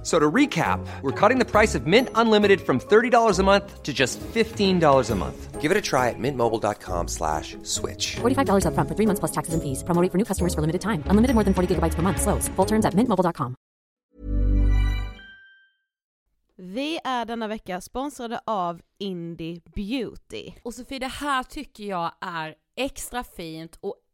F- So to recap, we're cutting the price of Mint Unlimited from $30 a month to just $15 a month. Give it a try at mintmobile.com slash switch. $45 upfront for three months plus taxes and fees. Promo rate for new customers for limited time. Unlimited more than 40 gigabytes per month. Slows. Full terms at mintmobile.com. Vi är denna vecka sponsrade av Indie Beauty. Och Sofie, det här tycker jag är extra fint och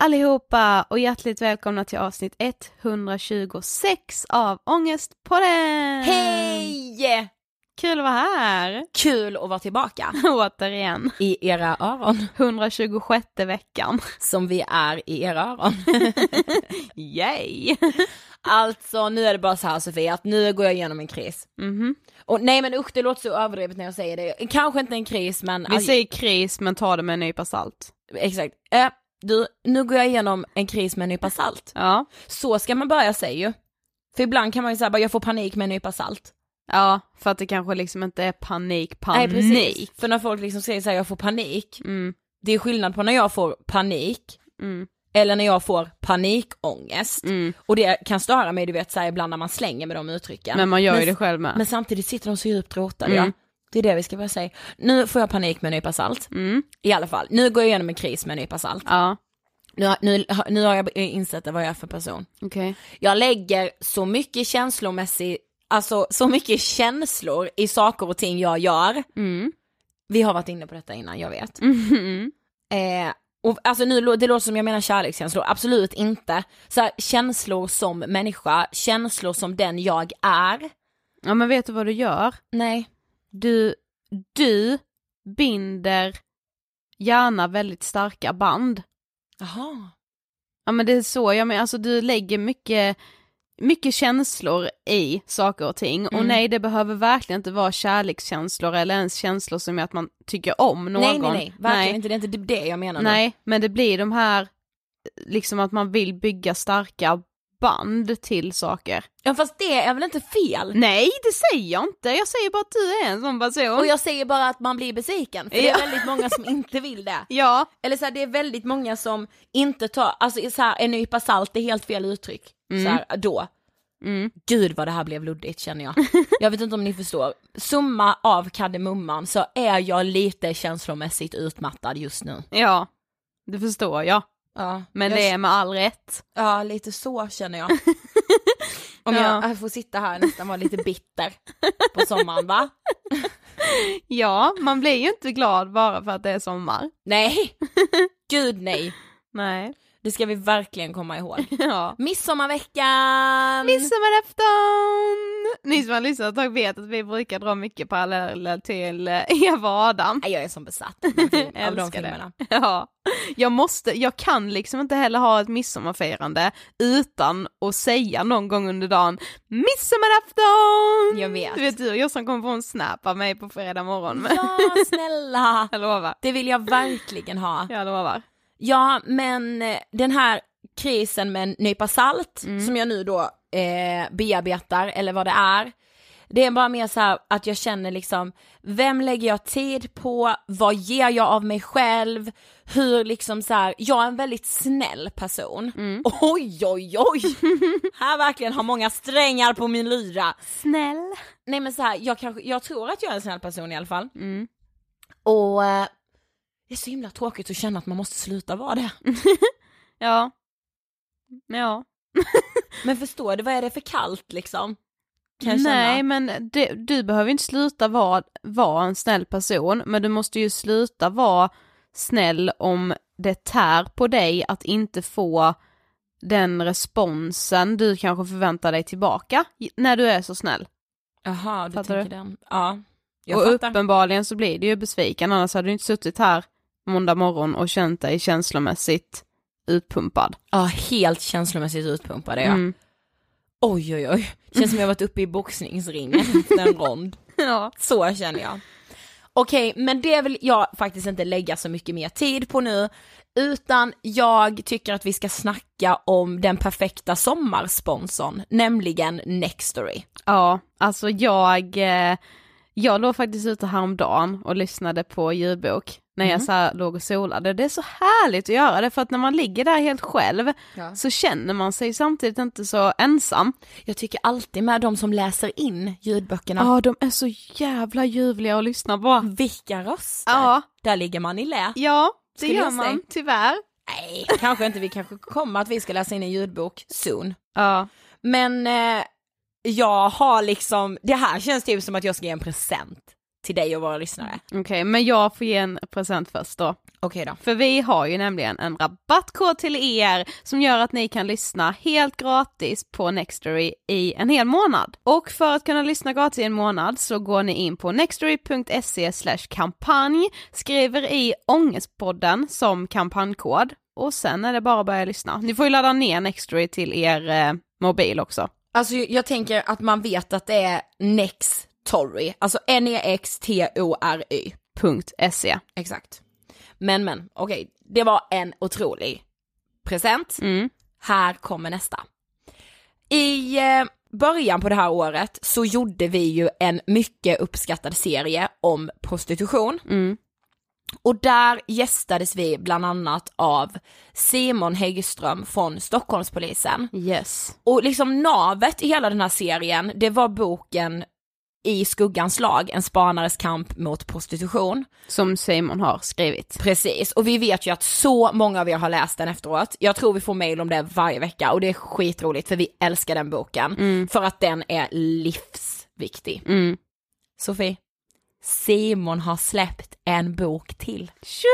allihopa och hjärtligt välkomna till avsnitt 126 av Ångestpodden! Hej! Kul att vara här! Kul att vara tillbaka Återigen. i era öron, 126 veckan. som vi är i era öron. Yay! Alltså nu är det bara så här Sofie, att nu går jag igenom en kris. Mhm. Och nej men usch det låter så överdrivet när jag säger det. Kanske inte en kris men... Vi säger kris men ta det med en nypa salt. Exakt. Eh, du, nu går jag igenom en kris med en nypa salt. Ja. Så ska man börja säga ju. För ibland kan man ju säga jag får panik med en nypa salt. Ja, för att det kanske liksom inte är panik, panik. Nej precis. För när folk liksom säger så här, jag får panik. Mm, Det är skillnad på när jag får panik mm, eller när jag får panikångest. mm. Och det kan störa mig du vet så här, ibland när man slänger med de uttrycken. Men man gör ju Men- det själv med. Men samtidigt sitter de så djupt rotade Mm. ja. Det är det vi ska börja säga. Nu får jag panik med en nypa salt. Mm, I alla fall, nu går jag igenom en kris med en nypa salt. ja, Nu, har- nu, nu har jag insett vad jag är för person. okej. Jag lägger så mycket känslomässigt, alltså så mycket känslor i saker och ting jag gör. Mm. Vi har varit inne på detta innan, jag vet. Mhm. Eh, och alltså nu, det låter som jag menar kärlekskänslor, absolut inte. Så här, känslor som människa, känslor som den jag är. Ja men vet du vad du gör? Nej. Du, du binder gärna väldigt starka band. Jaha. Ja men det är så, jag menar alltså du lägger mycket, mycket känslor i saker och ting och Mm. nej det behöver verkligen inte vara kärlekskänslor eller ens känslor som är att man tycker om någon. Nej nej nej, verkligen inte, det är inte det jag menar nu. Nej, men det blir de här, liksom att man vill bygga starka band till saker. Ja fast det är väl inte fel? Nej, det säger jag inte, jag säger bara att du är en sån person. Och jag säger bara att man blir besviken, för det är väldigt många som inte vill det. Ja, Eller så här, det är väldigt många som inte tar, alltså så här, en nypa salt är helt fel uttryck. Så här, då. Mm. Gud vad det här blev luddigt känner jag. Jag vet inte om ni förstår. Summa av kardemumman så är jag lite känslomässigt utmattad just nu. ja, det förstår jag. Ja, Men jag, det är med all rätt. Ja, lite så känner jag. Om Ja. jag, jag får sitta här nästan vara lite bitter på sommaren va? Ja, man blir ju inte glad bara för att det är sommar. Nej, gud nej. Nej. Det ska vi verkligen komma ihåg. Ja. Midsommarveckan! Midsommarafton! Ni som har lyssnat ett tag vet att vi brukar dra mycket paralleller till eh, Eva och Adam. Jag är som besatt av, den film, av de det. filmerna. Ja, jag måste, jag kan liksom inte heller ha ett midsommarfirande utan att säga någon gång under dagen midsommarafton! Jag vet. Du vet du och Jossan kommer få en snap av mig på fredag morgon. Ja, snälla! Jag lovar, Det vill jag verkligen ha. jag lovar. Ja, men eh, den här krisen med en nypa salt, som jag nu då eh, bearbetar, eller vad det är, det är bara mer så här att jag känner liksom, vem lägger jag tid på, vad ger jag av mig själv, hur liksom så här, jag är en väldigt snäll person. Oj oj oj! här verkligen har många strängar på min lyra. Snäll. Nej men så här, jag, kanske, jag tror att jag är en snäll person i alla fall. Och eh, det är så himla tråkigt att känna att man måste sluta vara det. Ja. Ja. Men förstår du, vad är det för kallt liksom? Nej känna. men det, du behöver inte sluta vara, vara en snäll person, men du måste ju sluta vara snäll om det tär på dig att inte få den responsen du kanske förväntar dig tillbaka när du är så snäll. Jaha, du Fattar tänker den. Ja, jag och fattar. uppenbarligen så blir du ju besviken, annars hade du inte suttit här måndag morgon och känt dig känslomässigt utpumpad. Ja, helt känslomässigt utpumpad är jag. Mm. Oj oj oj, känns som jag varit uppe i boxningsringen efter en rond. Ja. Så känner jag. Okej, men det vill jag faktiskt inte lägga så mycket mer tid på nu, utan jag tycker att vi ska snacka om den perfekta sommarsponsorn, nämligen Nextory. Ja, alltså jag, eh, jag låg faktiskt ute häromdagen och lyssnade på ljudbok när jag så här låg och solade. Det är så härligt att göra det för att när man ligger där helt själv Ja. så känner man sig samtidigt inte så ensam. Jag tycker alltid med de som läser in ljudböckerna, Ja, de är så jävla ljuvliga att lyssna på. vilka röster! Ja, Där ligger man i lä. ja, det Skulle gör man tyvärr. Nej, kanske inte, vi kanske kommer att vi ska läsa in en ljudbok soon. Ja, Men eh, jag har liksom, det här känns typ som att jag ska ge en present till dig och våra lyssnare. okej, men jag får ge en present först då. Okej då. För vi har ju nämligen en rabattkod till er som gör att ni kan lyssna helt gratis på Nextory i en hel månad. Och för att kunna lyssna gratis i en månad så går ni in på nextory.se kampanj, skriver i Ångestpodden som kampanjkod och sen är det bara att börja lyssna. Ni får ju ladda ner Nextory till er eh, mobil också. Alltså jag tänker att man vet att det är Nextory, alltså N-E-X-T-O-R-Y. .se. Exakt. Men men, okej, det var en otrolig present. Mm. Här kommer nästa. I eh, början på det här året så gjorde vi ju en mycket uppskattad serie om prostitution. Mm. Och där gästades vi bland annat av Simon Häggström från Stockholmspolisen. Yes. Och liksom navet i hela den här serien, det var boken I skuggans lag, en spanares kamp mot prostitution. Som Simon har skrivit. Precis, och vi vet ju att så många av er har läst den efteråt. Jag tror vi får mail om det varje vecka och det är skitroligt för vi älskar den boken. För att den är livsviktig. Mm. Sofie, Simon har släppt en bok till. Tjo!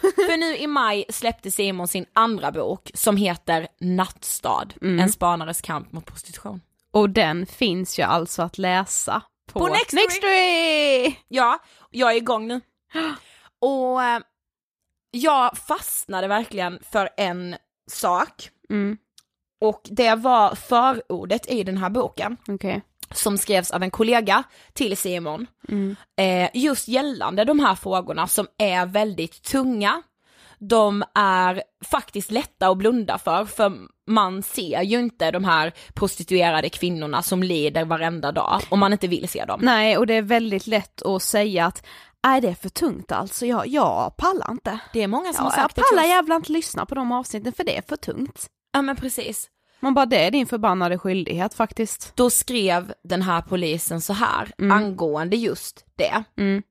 För nu i maj släppte Simon sin andra bok som heter Nattstad, en spanares kamp mot prostitution. Och den finns ju alltså att läsa på, På Nextory! Nextory! Ja, jag är igång nu. Och eh, jag fastnade verkligen för en sak. Mm. Och det var förordet i den här boken. Okej. som skrevs av en kollega till Simon. Eh, just gällande de här frågorna som är väldigt tunga. De är faktiskt lätta att blunda för, för man ser ju inte de här prostituerade kvinnorna som lider varenda dag om man inte vill se dem. Nej och det är väldigt lätt att säga att nej det är för tungt alltså, jag, jag pallar inte. Det är många som Ja, har jag sagt det till pallar jävla inte lyssna på de avsnitten för det är för tungt. Ja men precis. Man bara det är din förbannade skyldighet faktiskt. Då skrev den här polisen så här angående just det. Mm.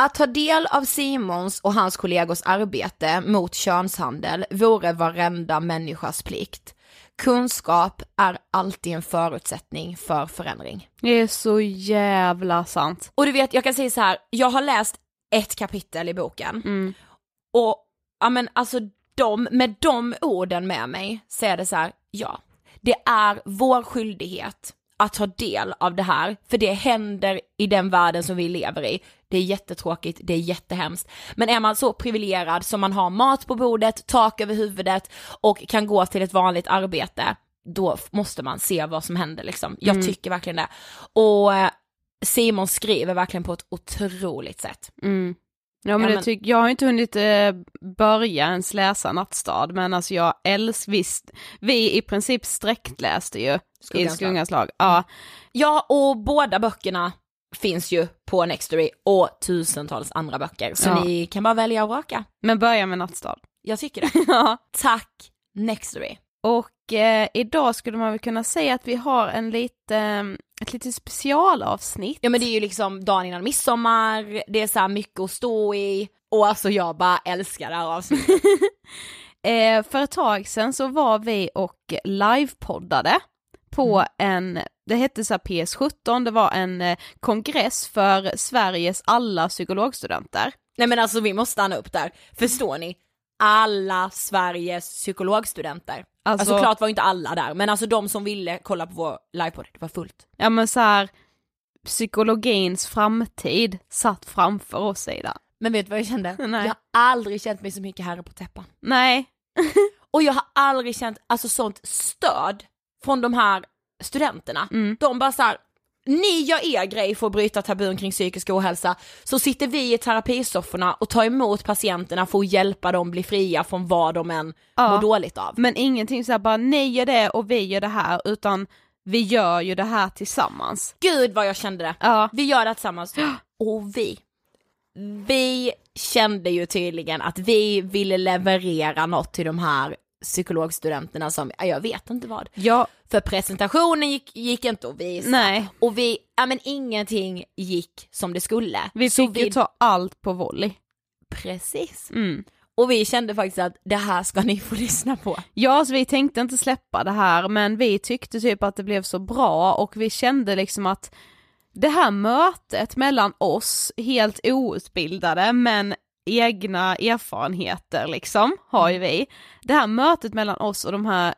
Att ta del av Simons och hans kollegors arbete mot könshandel vore varenda människas plikt. Kunskap är alltid en förutsättning för förändring. Det är så jävla sant. Och du vet, jag kan säga så här, jag har läst ett kapitel i boken Mm. och ja men alltså de, med de orden med mig så är det så här, ja, det är vår skyldighet att ta del av det här, för det händer i den världen som vi lever i. Det är jättetråkigt, det är jättehemskt. Men är man så privilegierad som man har mat på bordet, tak över huvudet och kan gå till ett vanligt arbete, då måste man se vad som händer liksom. Jag tycker verkligen det. Och eh, Simon skriver verkligen på ett otroligt sätt. Mm. Ja men Ja, men- tycker, jag har inte hunnit eh, börja ens läsa Nattstad men alltså jag älskar, visst, vi i princip sträckläste ju i Skuggans lag. Skuggans lag. Ja, Ja, och båda böckerna finns ju på Nextory och tusentals andra böcker. Så Ja. ni kan bara välja och vraka. men börja med Nattstad. Jag tycker det. Ja. Tack Nextory. Och eh, idag skulle man väl kunna säga att vi har en lite, ett litet specialavsnitt. Ja men det är ju liksom dagen innan midsommar, det är så här mycket att stå i och alltså jag bara älskar det här avsnittet. Eh, för ett tag sedan så var vi och livepoddade på en, det hette så här PS17, det var en eh, kongress för Sveriges alla psykologstudenter. Nej men alltså vi måste stanna upp där, förstår ni? Alla Sveriges psykologstudenter. Alltså- Alltså, klart var inte alla där, men alltså de som ville kolla på vår livepodd, det var fullt. Ja men så här, psykologins framtid satt framför oss Ida. Men vet du vad jag kände? Nej. Jag har aldrig känt mig så mycket herre på täppan. Nej, Och jag har aldrig känt alltså sånt stöd från de här studenterna. Mm. De bara så här, ni gör er grej för att bryta tabun kring psykisk ohälsa, så sitter vi i terapisofforna och tar emot patienterna för att hjälpa dem bli fria från vad de än Ja. mår dåligt av. men ingenting så här bara ni gör det och vi gör det här utan vi gör ju det här tillsammans. Gud vad jag kände det. Ja. Vi gör det tillsammans. Och vi, vi kände ju tydligen att vi ville leverera något till de här psykologstudenterna som, ja, jag vet inte vad. Ja, För presentationen gick, gick inte att visa. nej. Och vi, ja men ingenting gick som det skulle. Vi fick ju ta allt på volley. Precis. Mm. Och vi kände faktiskt att det här ska ni få lyssna på. Ja, så vi tänkte inte släppa det här men vi tyckte typ att det blev så bra och vi kände liksom att det här mötet mellan oss, helt outbildade men egna erfarenheter liksom, har ju vi. Det här mötet mellan oss och de här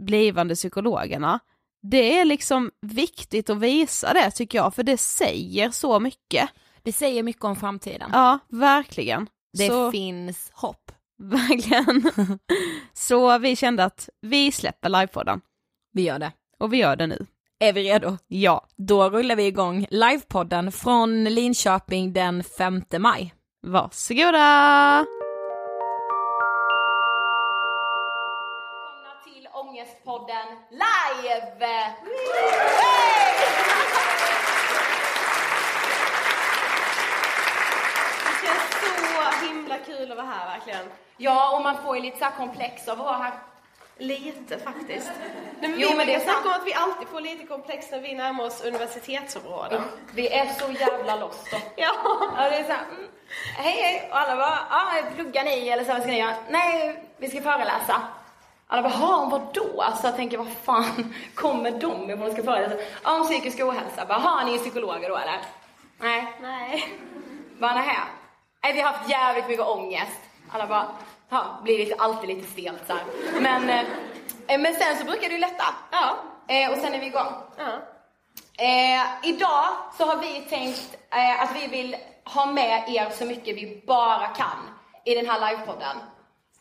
blivande psykologerna, det är liksom viktigt att visa det tycker jag, för det säger så mycket. Det säger mycket om framtiden. Ja, verkligen. det så, finns hopp. verkligen. så vi kände att vi släpper livepodden. Vi gör det. Och vi gör det nu. Är vi redo? Ja. Då rullar vi igång livepodden från Linköping den 5 maj. Varsågoda! Live! Det känns så himla kul att vara här verkligen. Ja, och man får ju lite så här komplex av att vara här. Lite faktiskt. Nej, men Jo, vi, men det är sant. om att vi alltid får lite komplex när vi närmar oss universitetsområden. Vi är så jävla lost då. Ja. Ja, det är så här, mm, hej hej, och alla bara, ja, pluggar ni eller så, vad ska ni göra? Nej, vi ska föreläsa. Alla bara, jaha, vadå? Alltså jag tänker, vad fan kommer de ifrån ska föreläsa? Ja, om psykisk ohälsa. Bara, jaha, ni är psykologer då eller? Nej. Nej. Bara, nähä. Nej, vi har haft jävligt mycket ångest. Alla bara, ja, blir lite, alltid lite stelt så här. Men, eh, men sen så brukar det ju lätta. Ja. Eh, och sen är vi igång. Ja. Eh, idag så har vi tänkt eh, att vi vill ha med er så mycket vi bara kan i den här livepodden.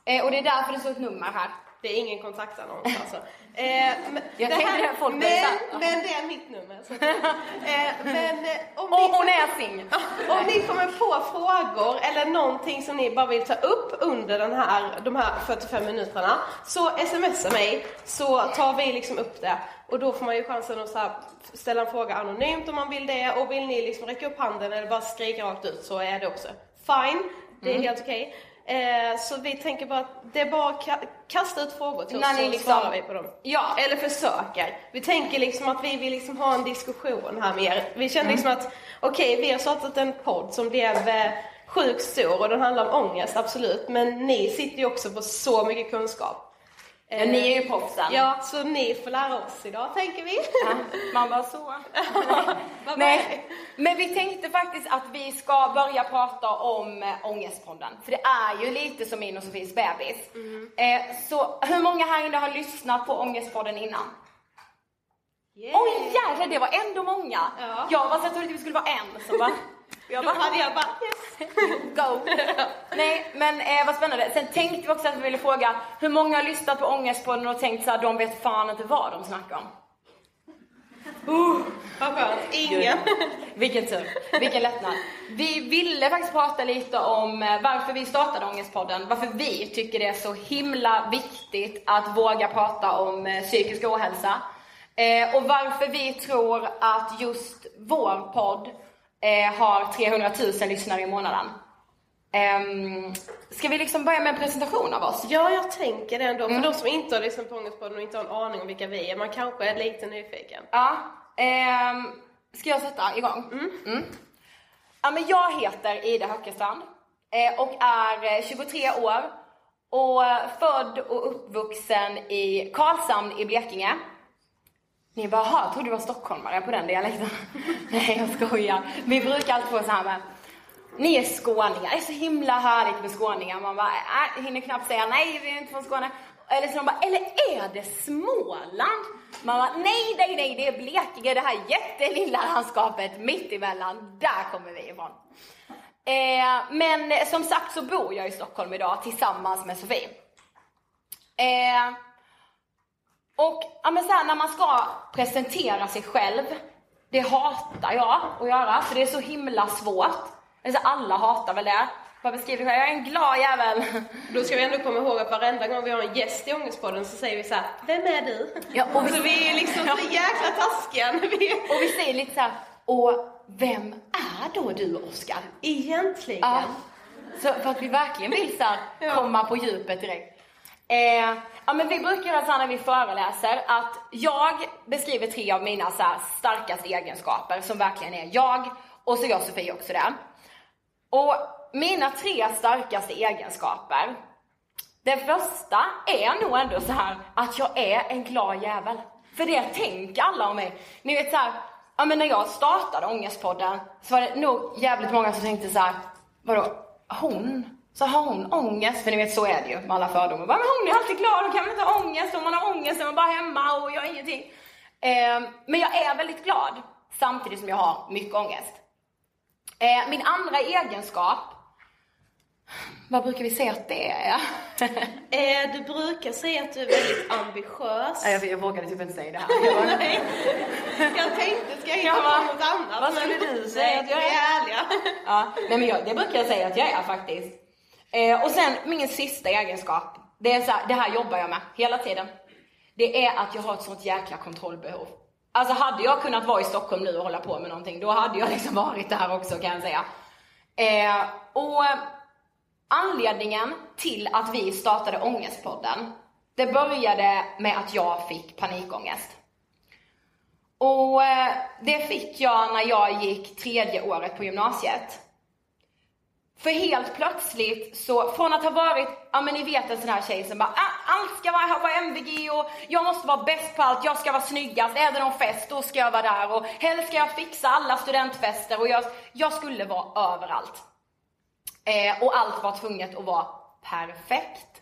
Eh, och det är därför det står ett nummer här. Det är ingen kontaktannons alltså. Eh, men, Jag det, folk men, här, men det är mitt nummer. Så. eh, men eh, om, Och ni, hon är singel. om ni kommer på frågor eller någonting som ni bara vill ta upp under den här, de här 45 minuterna så smsa mig så tar vi liksom upp det. Och då får man ju chansen att här, ställa en fråga anonymt om man vill det och vill ni liksom räcka upp handen eller bara skrika rakt ut så är det också fine. Det är Mm. helt okej. Eh, så vi tänker bara att det är bara att ka- kasta ut frågor till oss När så liksom- svarar vi på dem. Ja. Eller försöker. Vi tänker liksom att vi vill liksom ha en diskussion här med er. Vi känner liksom Mm. att okej, vi har startat en podd som blev eh, sjukt stor och den handlar om ångest, absolut. Men ni sitter ju också på så mycket kunskap. Ja, ni är ju proffsen. Ja, så ni får lära oss idag, tänker vi. Ja, man bara så. Nej. Men vi tänkte faktiskt att vi ska börja prata om äh, Ångestpodden. För det är ju lite som min och Sofies bebis. Eh, så hur många här inne har lyssnat på Ångestpodden innan? Yay. Oj jäklar, det var ändå många. Ja. Jag var så jag trodde att vi skulle vara en som bara... Jag Då hade jag bara yes. Go! Nej, men eh, vad spännande. Sen tänkte vi också att vi ville fråga hur många har lyssnat på Ångestpodden och tänkt så här, de vet fan inte vad de snackar om. Vad skönt. Ingen. Vilken tur, vilken lättnad. Vi ville faktiskt prata lite om eh, varför vi startade Ångestpodden, varför vi tycker det är så himla viktigt att våga prata om eh, psykisk ohälsa. Eh, och varför vi tror att just vår podd har 300 000 lyssnare i månaden. Ehm, ska vi liksom börja med en presentation av oss? Ja, jag tänker det ändå. Mm. För de som inte har lyssnat på Ångestpodden och inte har en aning om vilka vi är, man kanske är lite nyfiken. Ja, ehm, ska jag sätta igång? Mm. Ja, men jag heter Ida Höckestrand eh, och är eh, 23 år och född och uppvuxen i Karlshamn i Blekinge. Ni bara, "Jaha, jag trodde du var stockholmare på den dialekten. Nej, jag skojar. Vi brukar alltid få så här med, ni är skåningar, det är så himla härligt med skåningar. Man bara, äh, hinner knappt säga nej, vi är inte från Skåne. Eller så de bara, eller är det Småland? Man bara, nej, nej, nej, det är Blekinge, det här jättelilla landskapet mittemellan, där kommer vi ifrån. Eh, men som sagt så bor jag i Stockholm idag tillsammans med Sofie. Eh, och ja, men så här, när man ska presentera sig själv, det hatar jag att göra, för det är så himla svårt. Alltså, alla hatar väl det. Vad beskriver jag? Jag är en glad jävel. Då ska vi ändå komma ihåg att varenda gång vi har en gäst i Ångestpodden så säger vi så här: Vem är du? Ja, och vi- så vi är liksom så jäkla taskiga vi Och vi säger lite så här, och vem är då du Oskar? Egentligen. Ja. Så för att vi verkligen vill så här, komma på djupet direkt. Eh, ja men vi brukar göra så när vi föreläser att jag beskriver tre av mina så starkaste egenskaper som verkligen är jag och så gör Sofie också det. Och mina tre starkaste egenskaper den första är nog ändå så här att jag är en glad jävel. För det tänker alla om mig. Ni vet så här, ja men när jag startade Ångestpodden så var det nog jävligt många som tänkte så här, vadå, hon? Så har hon ångest? För ni vet så är det ju med alla fördomar. Bara, men hon är alltid glad, hon kan väl inte ha ångest? Om man har ångest är man bara hemma och gör ingenting. Eh, men jag är väldigt glad samtidigt som jag har mycket ångest. Eh, min andra egenskap, vad brukar vi säga att det är? Eh, du brukar säga att du är väldigt ambitiös. Jag, jag vågade typ inte säga det här. Jag bara. Jag tänkte, ska jag hitta på något annat? Vad skulle du säga att jag är ärliga. ja, nej men jag, det brukar jag säga att jag är faktiskt. Eh, och sen min sista egenskap, det är så här, det här jobbar jag med hela tiden. Det är att jag har ett sånt jäkla kontrollbehov. Alltså hade jag kunnat vara i Stockholm nu och hålla på med någonting, då hade jag liksom varit där också kan jag säga. Eh, och anledningen till att vi startade Ångestpodden, det började med att jag fick panikångest. Och eh, det fick jag när jag gick tredje året på gymnasiet. För helt plötsligt så, från att ha varit, ja men ni vet en sån här tjej som bara, ah, allt ska vara, här på MVG och jag måste vara bäst på allt, jag ska vara snyggast, är det någon fest då ska jag vara där och helst ska jag fixa alla studentfester och jag, jag skulle vara överallt. Eh, och allt var tvunget att vara perfekt.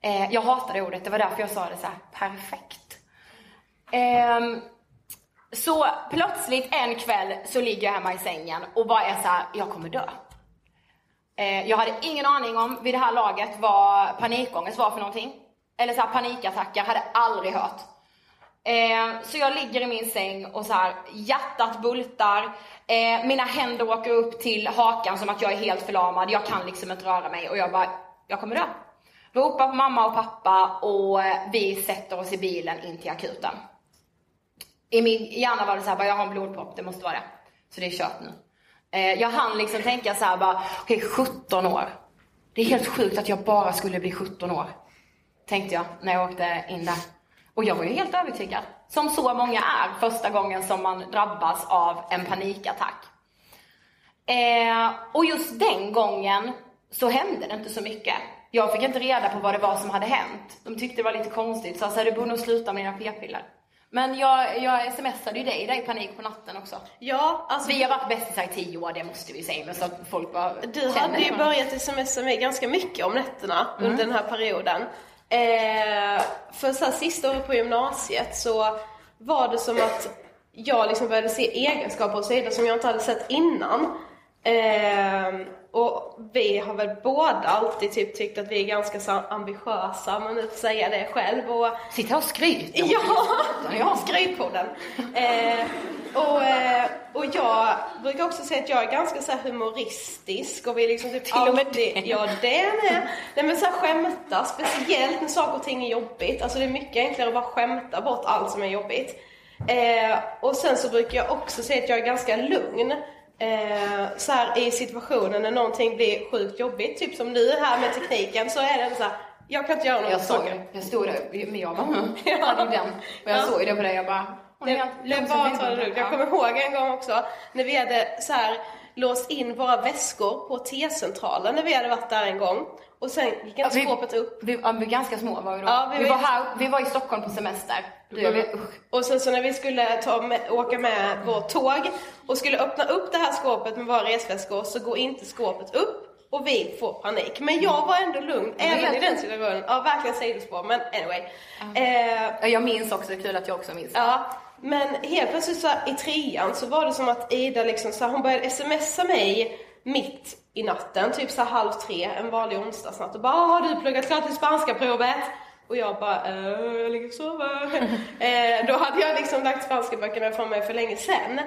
Eh, jag hatade ordet, det var därför jag sa det så här, perfekt. Eh, så plötsligt en kväll så ligger jag hemma i sängen och bara är så här, jag kommer dö. Eh, jag hade ingen aning om vid det här laget vad panikångest var för någonting. Eller så här panikattacker, hade aldrig hört. Eh, så jag ligger i min säng och så här, hjärtat bultar, eh, mina händer åker upp till hakan som att jag är helt förlamad, jag kan liksom inte röra mig och jag bara, jag kommer dö. Ropar på mamma och pappa och eh, vi sätter oss i bilen in till akuten. I min hjärna var det så här, bara, jag har en blodpropp, det måste vara det. Så det är kört nu. Eh, jag hann liksom tänka så här bara, okej okay, 17 år. Det är helt sjukt att jag bara skulle bli 17 år. Tänkte jag när jag åkte in där. Och jag var ju helt övertygad. Som så många är första gången som man drabbas av en panikattack. Eh, och just den gången så hände det inte så mycket. Jag fick inte reda på vad det var som hade hänt. De tyckte det var lite konstigt, så jag du borde nog sluta med dina p-piller. Men jag, jag smsade ju dig där i panik på natten också. Ja, alltså. Vi har varit bästisar i tio år, det måste vi säga, men så folk bara Du hade ju börjat smsa mig ganska mycket om nätterna mm. under den här perioden. Eh, för sen sista året på gymnasiet så var det som att jag liksom började se egenskaper hos Ida som jag inte hade sett innan. Eh, och vi har väl båda alltid typ tyckt att vi är ganska ambitiösa, om man nu får säga det själv. Och... Sitta och skryta Ja, ja skrytpodden. eh, och, eh, och jag brukar också säga att jag är ganska så humoristisk och vi liksom typ Till och med det? Ja, det med. Nej men så här skämta, speciellt när saker och ting är jobbigt. Alltså det är mycket enklare att bara skämta bort allt som är jobbigt. Eh, och sen så brukar jag också säga att jag är ganska lugn eh, så här, i situationen när någonting blir sjukt jobbigt, typ som nu här med tekniken, så är det så här, jag kan inte göra något jag såg, Jag stod där, men jag bara, jag hade den. Och jag ja. såg det på dig, jag bara, det, det det lugnt. Jag kommer ihåg en gång också när vi hade så här, låst in våra väskor på T-centralen när vi hade varit där en gång. Och sen gick inte ja, skåpet upp. Vi, ja, vi var ganska små var vi då. Ja, vi, vi var, här, vi var i Stockholm på semester. Mm. Och sen så när vi skulle ta med, åka med vårt tåg och skulle öppna upp det här skåpet med våra resväskor så går inte skåpet upp och vi får panik. Men jag var ändå lugn, mm. även i den situationen. Ja, verkligen sidospår, men anyway. Mm. Eh, jag minns också, det är kul att jag också minns. Ja, men helt plötsligt så i trean så var det som att Ida liksom så hon började smsa mig mitt i natten, typ så halv tre, en vanlig onsdagsnatt och bara har du pluggat klart till spanska provet? Och jag bara, äh, jag ligger och sover. eh, då hade jag liksom lagt spanska böckerna från mig för länge sedan.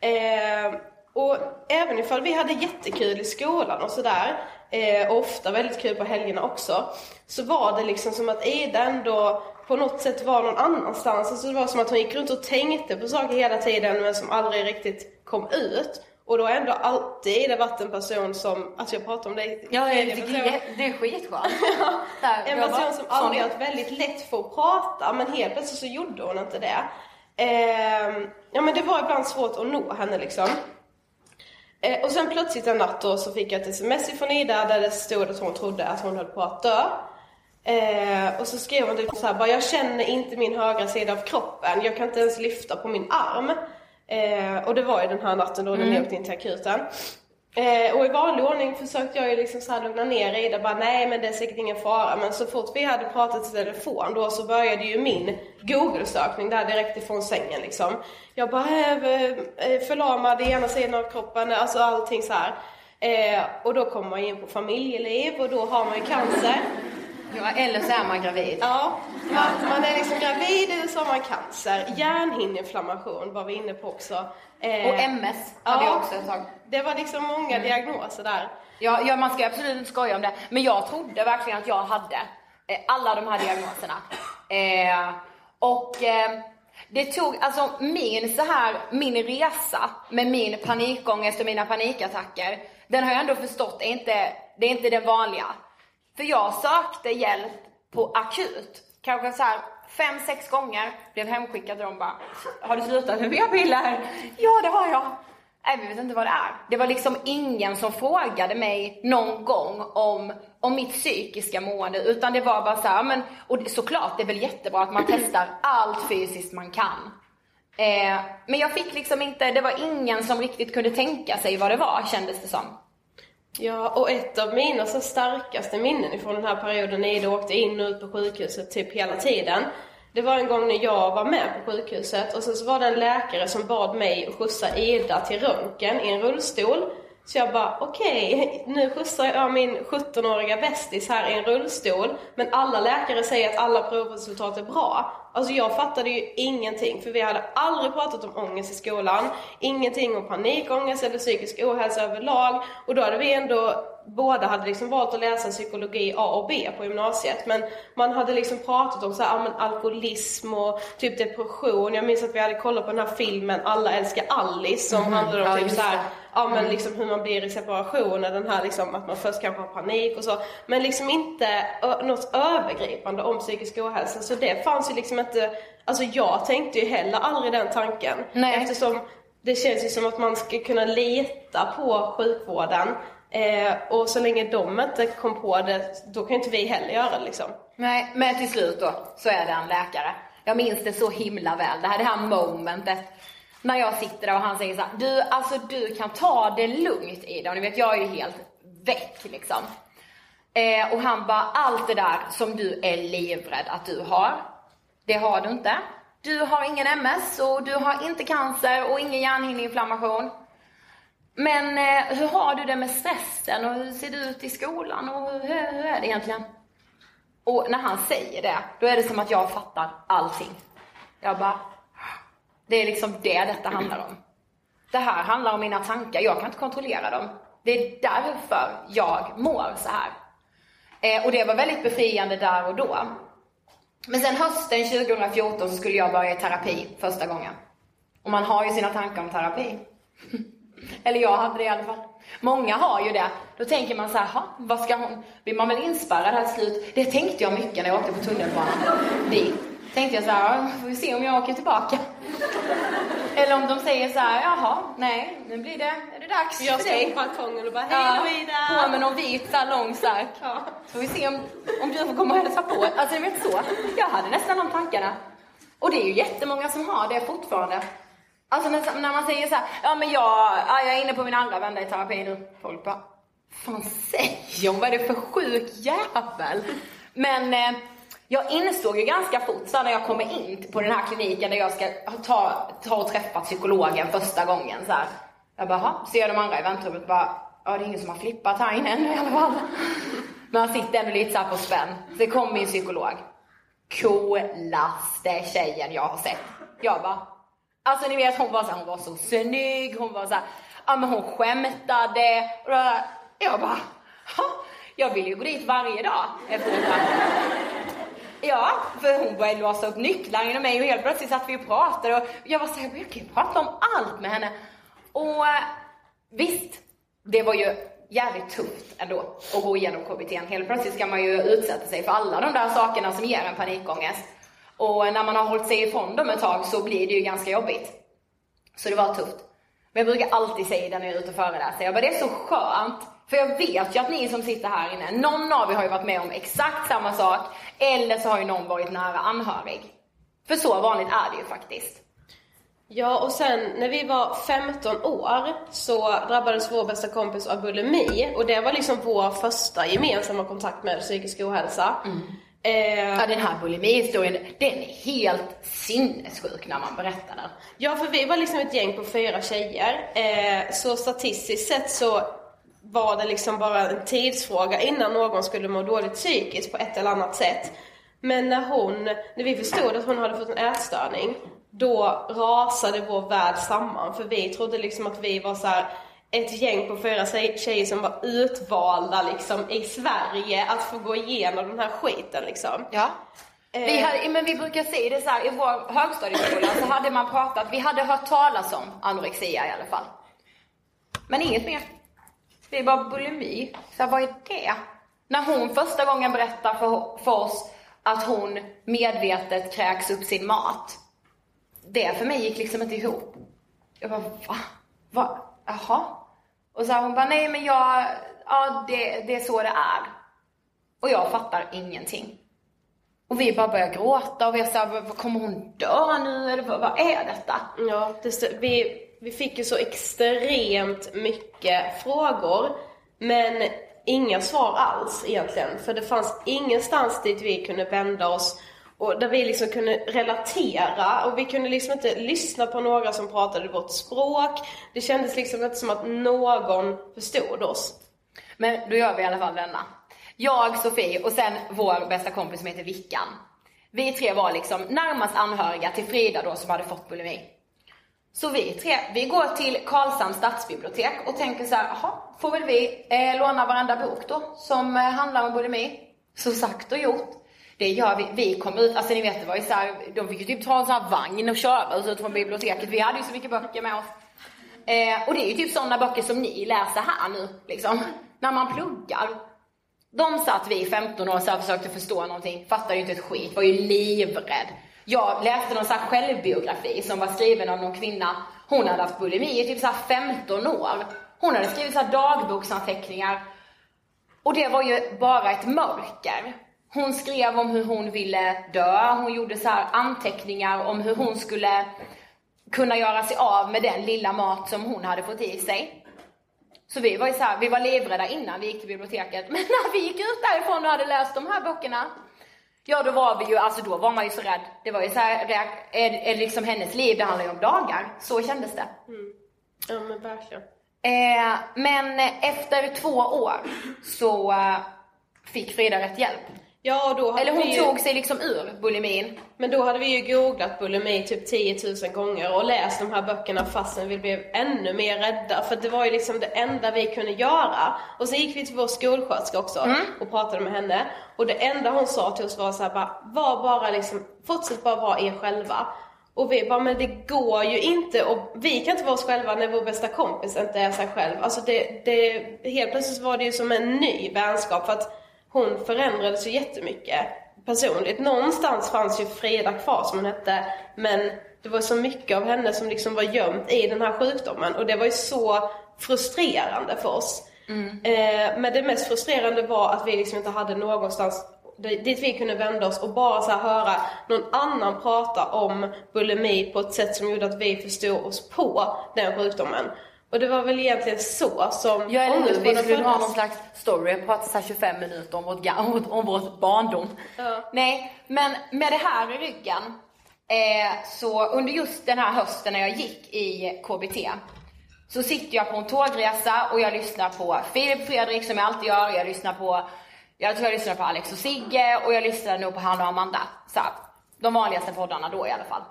Eh, och även ifall vi hade jättekul i skolan och sådär, eh, och ofta väldigt kul på helgerna också, så var det liksom som att Ida ändå på något sätt var någon annanstans. Alltså det var som att hon gick runt och tänkte på saker hela tiden men som aldrig riktigt kom ut. Och då har ändå alltid varit en person som, alltså jag pratar om dig Ja, det är skitskönt. ja, en person som aldrig haft väldigt lätt för att prata, men helt plötsligt så gjorde hon inte det. Eh, ja men det var ibland svårt att nå henne liksom. Eh, och sen plötsligt en natt då så fick jag ett sms från Ida där det stod att hon trodde att hon höll på att dö. Eh, och så skrev hon typ så här, bara jag känner inte min högra sida av kroppen, jag kan inte ens lyfta på min arm. Eh, och det var ju den här natten då mm. ni åkte in till akuten. Eh, och i vanlig ordning försökte jag ju liksom så lugna ner Ida, bara nej men det är säkert ingen fara. Men så fort vi hade pratat i telefon då så började ju min google-sökning där direkt ifrån sängen liksom. Jag bara, eh, eh förlamad i ena sidan av kroppen, alltså allting så här. Eh, och då kommer man in på familjeliv och då har man ju cancer. Ja, eller så är man gravid. Ja, man, man är liksom gravid eller så har man cancer. Hjärnhinneinflammation var vi inne på också. Eh, och MS hade ja, jag också ett tag. Det var liksom många mm. diagnoser där. Ja, ja, man ska absolut inte skoja om det. Men jag trodde verkligen att jag hade eh, alla de här diagnoserna. Eh, och eh, det tog, alltså min så här, min resa med min panikångest och mina panikattacker, den har jag ändå förstått är inte, det är inte det vanliga. För jag sökte hjälp på akut. Kanske så här fem, sex gånger. Blev hemskickad och de bara, har du slutat med p-piller? Ja, det har jag. Nej, vi vet inte vad det är. Det var liksom ingen som frågade mig någon gång om, om mitt psykiska mående, utan det var bara så här, men, och såklart, det är väl jättebra att man testar allt fysiskt man kan. Eh, men jag fick liksom inte, det var ingen som riktigt kunde tänka sig vad det var, kändes det som. Ja, och ett av mina så starkaste minnen ifrån den här perioden när Ida åkte in och ut på sjukhuset typ hela tiden. Det var en gång när jag var med på sjukhuset och sen så var det en läkare som bad mig att skjutsa Ida till röntgen i en rullstol. Så jag bara okej, okay, nu skjutsar jag min 17-åriga bästis här i en rullstol men alla läkare säger att alla provresultat är bra. Alltså jag fattade ju ingenting för vi hade aldrig pratat om ångest i skolan, ingenting om panikångest eller psykisk ohälsa överlag. Och då hade vi ändå båda hade liksom valt att läsa psykologi A och B på gymnasiet men man hade liksom pratat om så här, alkoholism och typ depression. Jag minns att vi hade kollat på den här filmen Alla älskar Alice som mm, handlade om ja, typ så här, ja men mm. liksom hur man blir i separationer, den här liksom att man först kanske har panik och så. Men liksom inte något övergripande om psykisk ohälsa så det fanns ju liksom inte, alltså jag tänkte ju heller aldrig den tanken. Nej. Eftersom det känns ju som att man ska kunna lita på sjukvården Eh, och så länge de inte kom på det, då kan inte vi heller göra det liksom. Nej, men till slut då så är det en läkare. Jag minns det så himla väl, det här, det här momentet. När jag sitter där och han säger så här, du alltså du kan ta det lugnt Ida. Och ni vet jag är ju helt väck liksom. Eh, och han bara, allt det där som du är livrädd att du har, det har du inte. Du har ingen MS och du har inte cancer och ingen hjärnhinneinflammation. Men eh, hur har du det med stressen och hur ser det ut i skolan och hur, hur är det egentligen? Och när han säger det, då är det som att jag fattar allting. Jag bara, det är liksom det detta handlar om. Det här handlar om mina tankar, jag kan inte kontrollera dem. Det är därför jag mår så här. Eh, och det var väldigt befriande där och då. Men sen hösten 2014 så skulle jag börja i terapi första gången. Och man har ju sina tankar om terapi. Eller jag hade det i alla fall. Många har ju det. Då tänker man så här, vad ska hon, blir man väl inspärrad här slut? Det tänkte jag mycket när jag åkte på tunnelbanan dit. Tänkte jag så här, får vi se om jag åker tillbaka. Eller om de säger så här, jaha, nej, nu blir det, är det dags jag för dig. Jag står på balkongen och bara, hej då Ida! På med någon vit salongsak. Ja. Så får vi se om, om du får komma och hälsa på. Alltså, ni vet så. Jag hade nästan de tankarna. Och det är ju jättemånga som har det fortfarande. Alltså när, när man säger så här, ja men jag, ja, jag är inne på min andra vända i terapi nu. Folk bara, fan säger hon? Vad är det för sjuk jävel? Men eh, jag insåg ju ganska fort så när jag kommer in på den här kliniken där jag ska ta, ta och träffa psykologen första gången så här. Jag bara, ser jag de andra i väntrummet bara, ja det är ingen som har flippat här inne ännu i alla fall. Men han sitter ändå lite såhär på spänn. Så det kom min psykolog. Coolaste tjejen jag har sett. Jag bara, Alltså ni vet hon var så hon var så snygg, hon var så ja men hon skämtade. Och då, jag bara, jag vill ju gå dit varje dag efter Ja, för hon började låsa upp nycklar inom mig och helt plötsligt satt vi och pratade och jag var såhär, jag kan ju prata om allt med henne. Och eh, visst, det var ju jävligt tufft ändå att gå igenom KBT. Helt plötsligt ska man ju utsätta sig för alla de där sakerna som ger en panikångest. Och när man har hållit sig ifrån dem ett tag så blir det ju ganska jobbigt. Så det var tufft. Men jag brukar alltid säga det när jag är ute och föreläser, jag bara, det är så skönt, för jag vet ju att ni som sitter här inne, någon av er har ju varit med om exakt samma sak, eller så har ju någon varit nära anhörig. För så vanligt är det ju faktiskt. Ja, och sen när vi var 15 år så drabbades vår bästa kompis av bulimi och det var liksom vår första gemensamma kontakt med psykisk ohälsa. Mm. Eh, ja, den här bulimihistorien, den är helt sinnessjuk när man berättar den. Ja, för vi var liksom ett gäng på fyra tjejer. Eh, så statistiskt sett så var det liksom bara en tidsfråga innan någon skulle må dåligt psykiskt på ett eller annat sätt. Men när hon, när vi förstod att hon hade fått en ätstörning, då rasade vår värld samman. För vi trodde liksom att vi var så här, ett gäng på fyra tjejer som var utvalda liksom i Sverige att få gå igenom den här skiten liksom. Ja. Vi eh. hade, men vi brukar säga det så här, i vår högstadieskola så hade man pratat, vi hade hört talas om anorexia i alla fall. Men inget mer. Det är bara bulimi. Så vad är det? När hon första gången berättar för, för oss att hon medvetet kräks upp sin mat. Det för mig gick liksom inte ihop. Jag bara, va? va? Jaha? Och så hon bara, nej men jag, ja det, det är så det är. Och jag fattar ingenting. Och vi bara börjar gråta och vi sa, kommer hon dö nu eller vad, vad är detta? Ja, det, vi, vi fick ju så extremt mycket frågor, men inga svar alls egentligen. För det fanns ingenstans dit vi kunde vända oss och där vi liksom kunde relatera och vi kunde liksom inte lyssna på några som pratade vårt språk. Det kändes liksom inte som att någon förstod oss. Men då gör vi i alla fall denna. Jag, Sofie och sen vår bästa kompis som heter Vickan. Vi tre var liksom närmast anhöriga till Frida då som hade fått bulimi. Så vi tre, vi går till Karlshamns stadsbibliotek och tänker så här, jaha, får väl vi eh, låna varenda bok då som eh, handlar om bulimi? Så sagt och gjort. Det gör vi. Vi kom ut, alltså ni vet det var ju så här, de fick ju typ ta en sån här vagn och köra oss ut från biblioteket. Vi hade ju så mycket böcker med oss. Eh, och det är ju typ sådana böcker som ni läser här nu, liksom. När man pluggar. De satt vi i 15 år och försökte förstå någonting, fattade ju inte ett skit, var ju livrädd. Jag läste någon sån här självbiografi som var skriven av någon kvinna. Hon hade haft bulimi i typ så 15 år. Hon hade skrivit så här dagboksanteckningar. Och det var ju bara ett mörker. Hon skrev om hur hon ville dö, hon gjorde så här anteckningar om hur hon skulle kunna göra sig av med den lilla mat som hon hade fått i sig. Så vi var ju så här, vi var livrädda innan vi gick till biblioteket. Men när vi gick ut därifrån och hade läst de här böckerna, ja då var vi ju, alltså då var man ju så rädd. Det var ju så här, är, är liksom hennes liv, det handlar ju om dagar. Så kändes det. Mm. Ja men verkligen. Eh, men efter två år så eh, fick Frida rätt hjälp. Ja, då hade Eller hon vi ju... tog sig liksom ur bulimin. Men då hade vi ju googlat bulimi typ 10 000 gånger och läst de här böckerna fastän vi blev ännu mer rädda. För det var ju liksom det enda vi kunde göra. Och så gick vi till vår skolsköterska också Mm. och pratade med henne. Och det enda hon sa till oss var så här bara, var bara liksom, fortsätt bara vara er själva. Och vi bara, men det går ju inte och vi kan inte vara oss själva när vår bästa kompis inte är sig själv. Alltså det, det, helt plötsligt var det ju som en ny vänskap för att hon förändrades ju jättemycket personligt. Någonstans fanns ju Frida kvar som hon hette, men det var så mycket av henne som liksom var gömt i den här sjukdomen och det var ju så frustrerande för oss. Eh, men det mest frustrerande var att vi liksom inte hade någonstans dit vi kunde vända oss och bara så höra någon annan prata om bulimi på ett sätt som gjorde att vi förstod oss på den sjukdomen. Och det var väl egentligen så som Ja eller hur, vi skulle ha någon slags story, prata så här 25 minuter om vårt, om om vårt barndom. Ja. Nej, men med det här i ryggen, eh, så under just den här hösten när jag gick i KBT, så sitter jag på en tågresa och jag lyssnar på Filip Fredrik som jag alltid gör, jag lyssnar på, jag tror jag lyssnar på Alex och Sigge och jag lyssnar nog på Hanna och Amanda. Så här, de vanligaste poddarna då i alla fall.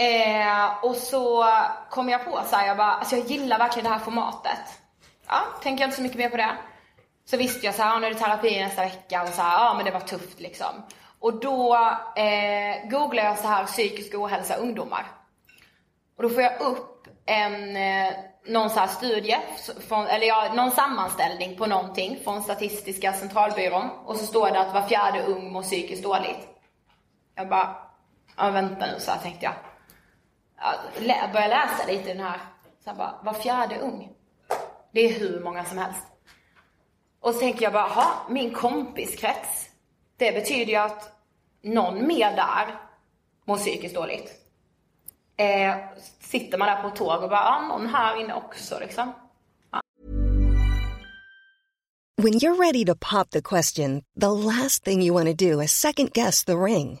Eh, och så kom jag på så här, jag bara, alltså jag gillar verkligen det här formatet. Ja, tänker jag inte så mycket mer på det. Så visste jag så här, ja, nu är det terapi nästa vecka och så här, ja men det var tufft liksom. Och då eh, googlade jag så här psykisk ohälsa ungdomar. Och då får jag upp en, eh, någon så här studie, från, eller ja, någon sammanställning på någonting från Statistiska centralbyrån. Och så står det att var fjärde ung mår psykiskt dåligt. Jag bara, ja vänta nu så här tänkte jag. Lä- börja läsa lite i den här, så här bara, var fjärde ung. Det är hur många som helst. Och så tänker jag bara, ha min kompiskrets. Det betyder ju att någon mer där mår psykiskt dåligt. Eh, sitter man där på ett tåg och bara, ja någon här inne också liksom. When you're ready to pop the question, the last thing you want to do is second guess the ring.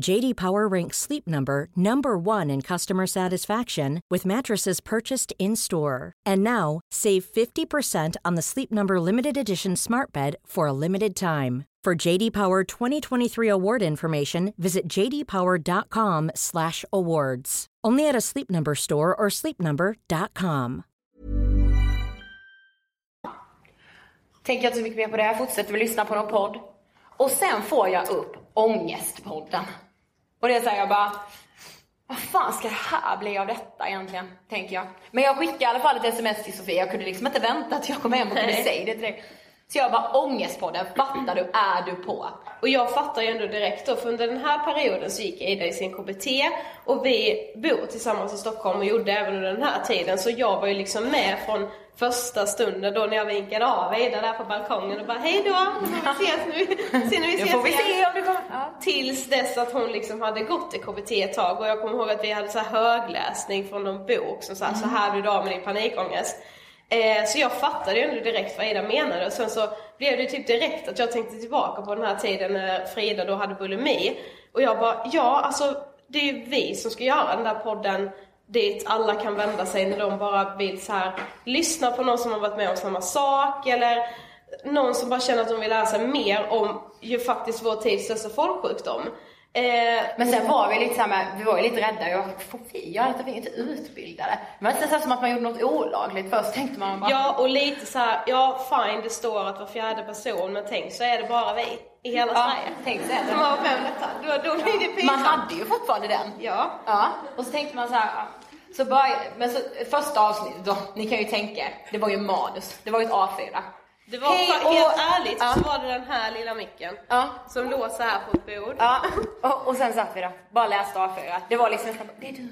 JD Power ranks Sleep Number number 1 in customer satisfaction with mattresses purchased in-store. And now, save 50% on the Sleep Number limited edition Smart Bed for a limited time. For JD Power 2023 award information, visit jdpower.com/awards. Only at a Sleep Number store or sleepnumber.com. Tänker jag inte så mycket mer på det. Jag fortsätter väl lyssna på någon podd. Och sen får jag upp Ångestpodden. Och det är såhär, jag bara, vad fan ska det här bli av detta egentligen? Tänker jag. Men jag skickade i alla fall ett sms till Sofia. Jag kunde liksom inte vänta till jag kom hem och kunde säga det till dig. Så jag bara, Ångestpodden, fattar du? Är du på? Och jag fattar ju ändå direkt då, för under den här perioden så gick Ida i sin KBT och vi bor tillsammans i Stockholm och gjorde även under den här tiden. Så jag var ju liksom med från första stunden då när jag vinkade av Ida där på balkongen och bara hej då, vi ses nu, se vi ses får vi igen." se om du kommer. Ja. Tills dess att hon liksom hade gått i KBT ett tag och jag kommer ihåg att vi hade så högläsning från någon bok som sa så här blir du av med din panikångest. Eh, så jag fattade ju ändå direkt vad Ida menade och sen så blev det typ direkt att jag tänkte tillbaka på den här tiden när Frida då hade bulimi. Och jag bara, ja alltså det är ju vi som ska göra den där podden dit alla kan vända sig när de bara vill så här lyssna på någon som har varit med om samma sak eller någon som bara känner att de vill lära sig mer om ju faktiskt vår tids största folksjukdom. Eh, Men sen var vi lite såhär vi var ju lite rädda. Jag får vi göra detta? Vi är inte utbildade. Det var nästan som att man gjorde något olagligt. Först tänkte man bara, Ja, och lite så här, ja fine det står att var fjärde person, men tänk så är det bara vi i hela Ja, Sverige. tänk så är det. Som har varit med om detta. Då, då blir det pinsamt. man hade ju fortfarande den. Ja. Ja, och så tänkte man så här. Så började, men så, första avsnittet då, ni kan ju tänka det var ju manus. Det var ju ett A4. Det var Hej, fa- och- helt ärligt Ja. så var det den här lilla micken Ja. som låg så här på ett bord. Ja, och, och sen satt vi där, bara läste A4. Det var liksom nästan, det är du.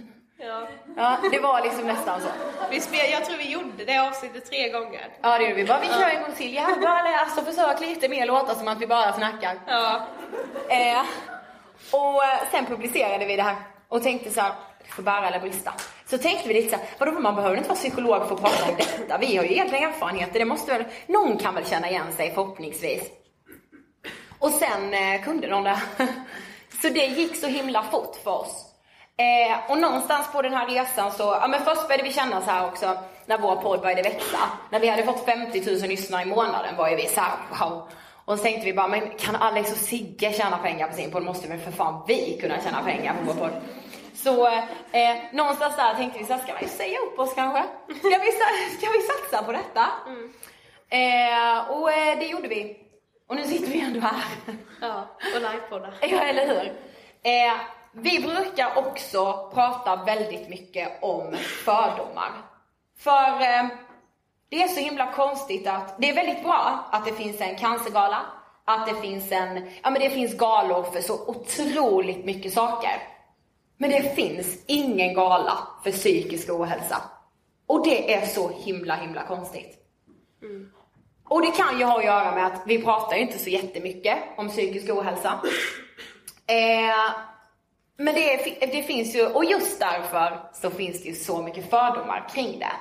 Ja. Ja, det var liksom nästan så. Vi spel, jag tror vi gjorde det avsnittet tre gånger. Ja det gjorde vi. Bara, vi kör en gång till. Ja, bara läs och försök lite mer låta som att vi bara snackar. Ja. Eh, och sen publicerade vi det här och tänkte så här, det får bära eller brista. Så tänkte vi lite så här, vadå man behöver inte vara psykolog för att prata om detta. Vi har ju egentligen erfarenheter, det måste väl, någon kan väl känna igen sig förhoppningsvis. Och sen eh, kunde någon det. Så det gick så himla fort för oss. Eh, och någonstans på den här resan så, ja men först började vi känna så här också, när vår podd började växa. När vi hade fått 50 000 lyssnare i månaden var ju vi så här, wow. Och så tänkte vi bara, men kan Alex och Sigge tjäna pengar på sin podd måste väl för fan vi kunna tjäna pengar på vår podd. Så eh, någonstans där tänkte vi så här, ska vi säga upp oss kanske? Ska vi, ska vi satsa på detta? Eh, och eh, det gjorde vi. Och nu sitter vi ändå här. Ja, och livepoddar. Ja, eller hur? Eh, vi brukar också prata väldigt mycket om fördomar. För eh, det är så himla konstigt att det är väldigt bra att det finns en cancergala, att det finns en, ja men det finns galor för så otroligt mycket saker. Men det finns ingen gala för psykisk ohälsa. Och det är så himla, himla konstigt. Och det kan ju ha att göra med att vi pratar ju inte så jättemycket om psykisk ohälsa. Eh, men det, är- det finns ju, och just därför så finns det ju så mycket fördomar kring det.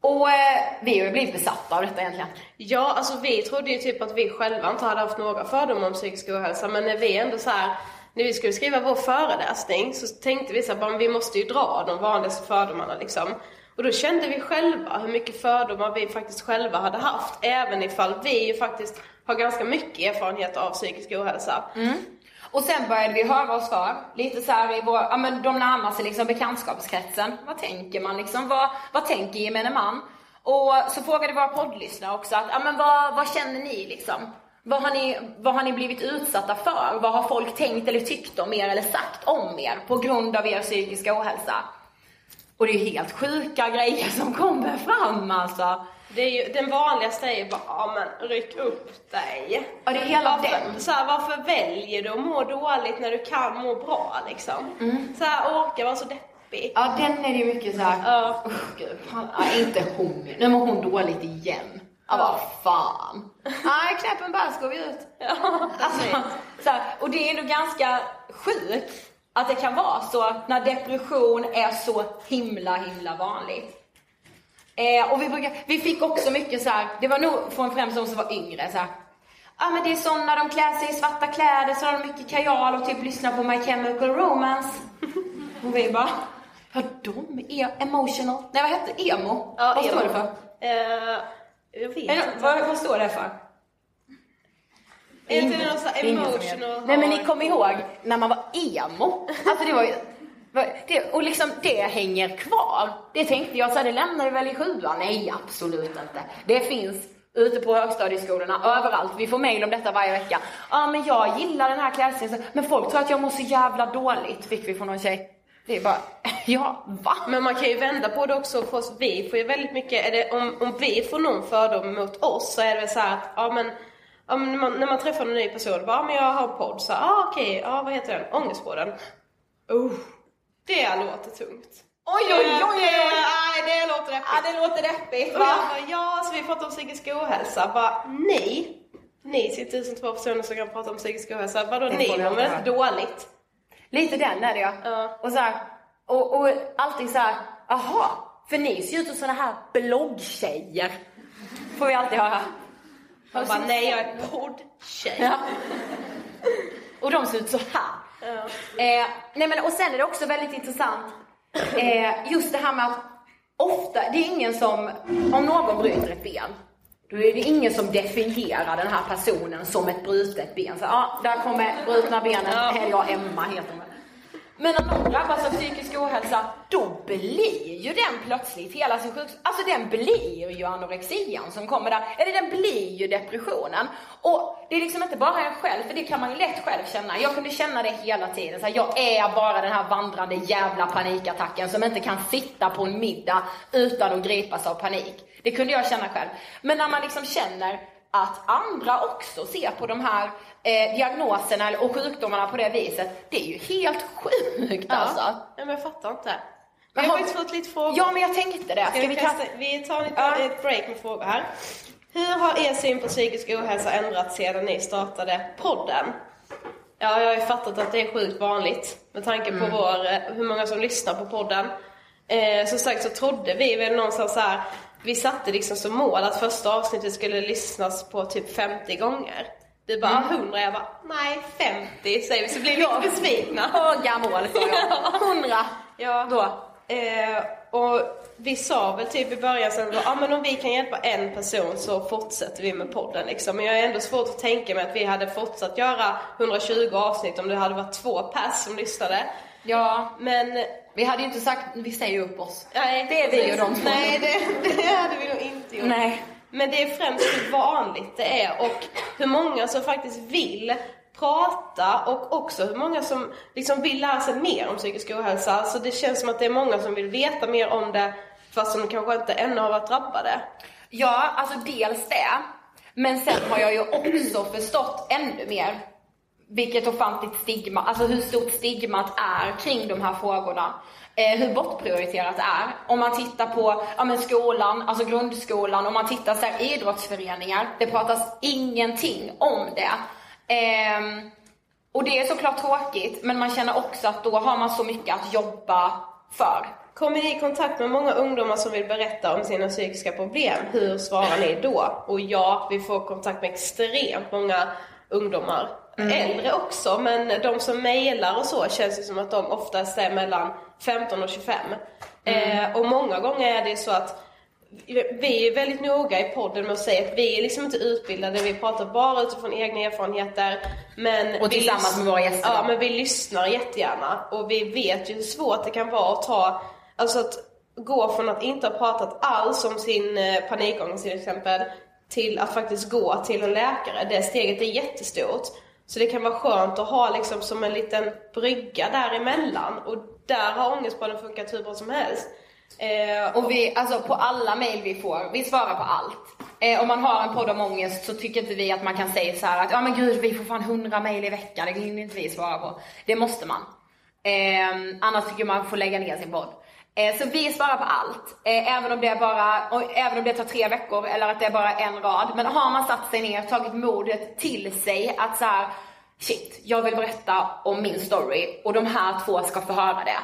Och eh, vi har ju blivit besatta av detta egentligen. Ja, alltså vi trodde ju typ att vi själva inte hade haft några fördomar om psykisk ohälsa, men när vi ändå så här, när vi skulle skriva vår föreläsning så tänkte vi så här, vi måste ju dra de vanligaste fördomarna liksom. Och då kände vi själva hur mycket fördomar vi faktiskt själva hade haft, även ifall vi ju faktiskt har ganska mycket erfarenhet av psykisk ohälsa. Mm. Och sen började vi höra oss för, lite så här i vår, ja men de närmaste liksom bekantskapskretsen. Vad tänker man liksom? Vad, vad tänker gemene man? Och så frågade våra poddlyssnare också att, ja men vad, vad känner ni liksom? Vad har ni, vad har ni blivit utsatta för? Vad har folk tänkt eller tyckt om er eller sagt om er på grund av er psykiska ohälsa? Och det är helt sjuka grejer som kommer fram alltså. Det är ju, den vanligaste är ju bara, ja men ryck upp dig. Ja, det är hela varför, den. Så här, varför väljer du att må dåligt när du kan må bra liksom? Så här, orka vara så deppig. Ja, den är det ju mycket så här. Ja. Usch, gud, fan, ja, inte hon. Nu mår hon dåligt igen. Ja, vad fan. Nej, knäppen bär ska vi ut. Alltså, så här, och det är ändå ganska sjukt att det kan vara så när depression är så himla, himla vanligt. Eh, och vi, brukar, vi fick också mycket så här, det var nog från främst de som var yngre så här. Ja men det är såna, de klär sig i svarta kläder, så har de mycket kajal och typ lyssnar på My Chemical Romance. Och vi bara, ja de är emotional. Nej vad hette emo? Ja, vad emo. står det för? Eh, jag vet det, inte. vad, vad står det för? Är inte det någon sån här emotional Nej men ni kommer ihåg när man var emo? Alltså det var ju, det, och liksom det hänger kvar. Det tänkte jag så här, det lämnar vi väl i sjuan? Nej absolut inte. Det finns ute på högstadieskolorna, överallt. Vi får mail om detta varje vecka. Ja men jag gillar den här klädseln, men folk tror att jag mår så jävla dåligt, fick vi från någon tjej. Det är bara, ja va? Men man kan ju vända på det också för oss. Vi får ju väldigt mycket, är det, om, om vi får någon fördom mot oss så är det så här att, ja men, ja, men när, man, när man träffar en ny person, bara, ja men jag har en podd, så ah, okej, ja vad heter den? Ångestpodden. Oh, det låter tungt. Oj oj oj oj! oj. Nej, det låter deppigt. Ja det låter deppigt bara, ja, så vi pratar om psykisk ohälsa. Bara, nej. Ni sitter tusen två personer som kan prata om psykisk ohälsa. Vadå ni mår inte dåligt? Lite den är det ja. Ja. Och så här, och, och alltid så här, aha, för ni ser ut som såna här bloggtjejer. Får vi alltid höra. Man bara, nej jag är poddtjej. Ja. Och de ser ut så här. Eh, nej men och sen är det också väldigt intressant, eh, just det här med att ofta, det är ingen som, om någon bryter ett ben, då är det ingen som definierar den här personen som ett brutet ben. Så ja, där kommer brutna är jag Emma heter hon. Men om någon drabbas av psykisk ohälsa, då blir ju den plötsligt hela sin sjukdom, alltså den blir ju anorexian som kommer där, eller den blir ju depressionen. Och det är liksom inte bara en själv, för det kan man ju lätt själv känna. Jag kunde känna det hela tiden, så här, jag är bara den här vandrande jävla panikattacken som inte kan sitta på en middag utan att gripas av panik. Det kunde jag känna själv. Men när man liksom känner att andra också ser på de här eh, diagnoserna och sjukdomarna på det viset, det är ju helt sjukt alltså. Ja, men jag fattar inte. Jag har faktiskt fått lite frågor. Ja men jag tänkte det. Ska vi kasta... kasta, vi tar lite, Ja. ett break med frågor här. Hur har er syn på psykisk ohälsa ändrats sedan ni startade podden? Ja, jag har ju fattat att det är sjukt vanligt med tanke på Mm. vår, eh, hur många som lyssnar på podden. Eh, som sagt så trodde vi väl någonstans så här, vi satte liksom som mål att första avsnittet skulle lyssnas på typ 50 gånger. Du bara Mm. 100, jag bara nej 50 säger vi så blir vi lite besvikna. Höga mål sa jag. 100. Ja. Då. Eh, och vi sa väl typ i början sen då, ah, men om vi kan hjälpa en person så fortsätter vi med podden liksom. Men jag är ändå svårt att tänka mig att vi hade fortsatt göra 120 avsnitt om det hade varit två pers som lyssnade. Ja, Men vi hade ju inte sagt, vi säger upp oss. nej, Det är vi och de två. Nej, det, det hade vi nog inte gjort. Nej. Men det är främst hur vanligt det är och hur många som faktiskt vill prata och också hur många som liksom vill lära sig mer om psykisk ohälsa. Alltså det känns som att det är många som vill veta mer om det fast som kanske inte ännu har varit drabbade. Ja, alltså dels det. Men sen har jag ju också förstått ännu mer vilket ofantligt stigma, alltså hur stort stigmat är kring de här frågorna. Eh, hur bortprioriterat det är. Om man tittar på ja, men skolan, alltså grundskolan, om man tittar så här, idrottsföreningar, det pratas ingenting om det. Eh, och det är såklart tråkigt, men man känner också att då har man så mycket att jobba för. Kommer ni i kontakt med många ungdomar som vill berätta om sina psykiska problem? Hur svarar ni då? Och ja, vi får kontakt med extremt många ungdomar. Äldre också, men de som mejlar och så känns det som att de oftast är mellan 15 och 25. Eh, och många gånger är det så att vi är väldigt noga i podden med att säga att vi är liksom inte utbildade, vi pratar bara utifrån egna erfarenheter. Men Och tillsammans med våra gäster Ja, men vi lyssnar jättegärna. Och vi vet ju hur svårt det kan vara att ta, alltså att gå från att inte ha pratat alls om sin eh, panikångest till exempel, till att faktiskt gå till en läkare. Det steget är jättestort. Så det kan vara skönt att ha liksom som en liten brygga däremellan. Och där har ångestpodden funkat hur bra som helst. Eh, Och vi, alltså på alla mail vi får, vi svarar på allt. Eh, om man har en podd om ångest så tycker inte vi att man kan säga så här att ja men gud vi får fan 100 mail i veckan, det hinner inte vi svara på. Det måste man. Eh, annars tycker man får lägga ner sin podd. Eh, så vi svarar på allt, eh, även om det bara, även om det tar tre veckor eller att det är bara en rad. Men har man satt sig ner, tagit modet till sig att så här, shit, jag vill berätta om min story och de här två ska få höra det.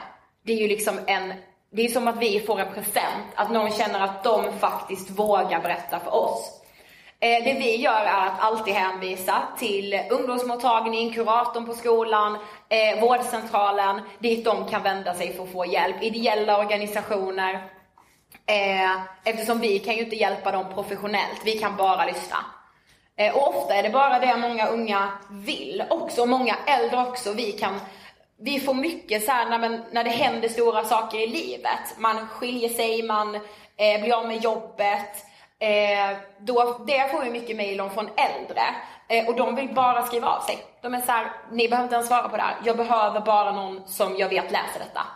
Det är ju liksom en, det är som att vi får en present, att någon känner att de faktiskt vågar berätta för oss. Eh, det vi gör är att alltid hänvisa till ungdomsmottagning, kuratorn på skolan, eh, vårdcentralen, dit de kan vända sig för att få hjälp. Ideella organisationer. Eh, eftersom vi kan ju inte hjälpa dem professionellt, vi kan bara lyssna. Eh, och ofta är det bara det många unga vill också, och många äldre också. Vi kan vi får mycket så här, när, man, när det händer stora saker i livet. Man skiljer sig, man eh, blir av med jobbet. Eh, då, det får vi mycket mejl om från äldre. Eh, och de vill bara skriva av sig. De är så här, ni behöver inte ens svara på det här. Jag behöver bara någon som jag vet läser detta.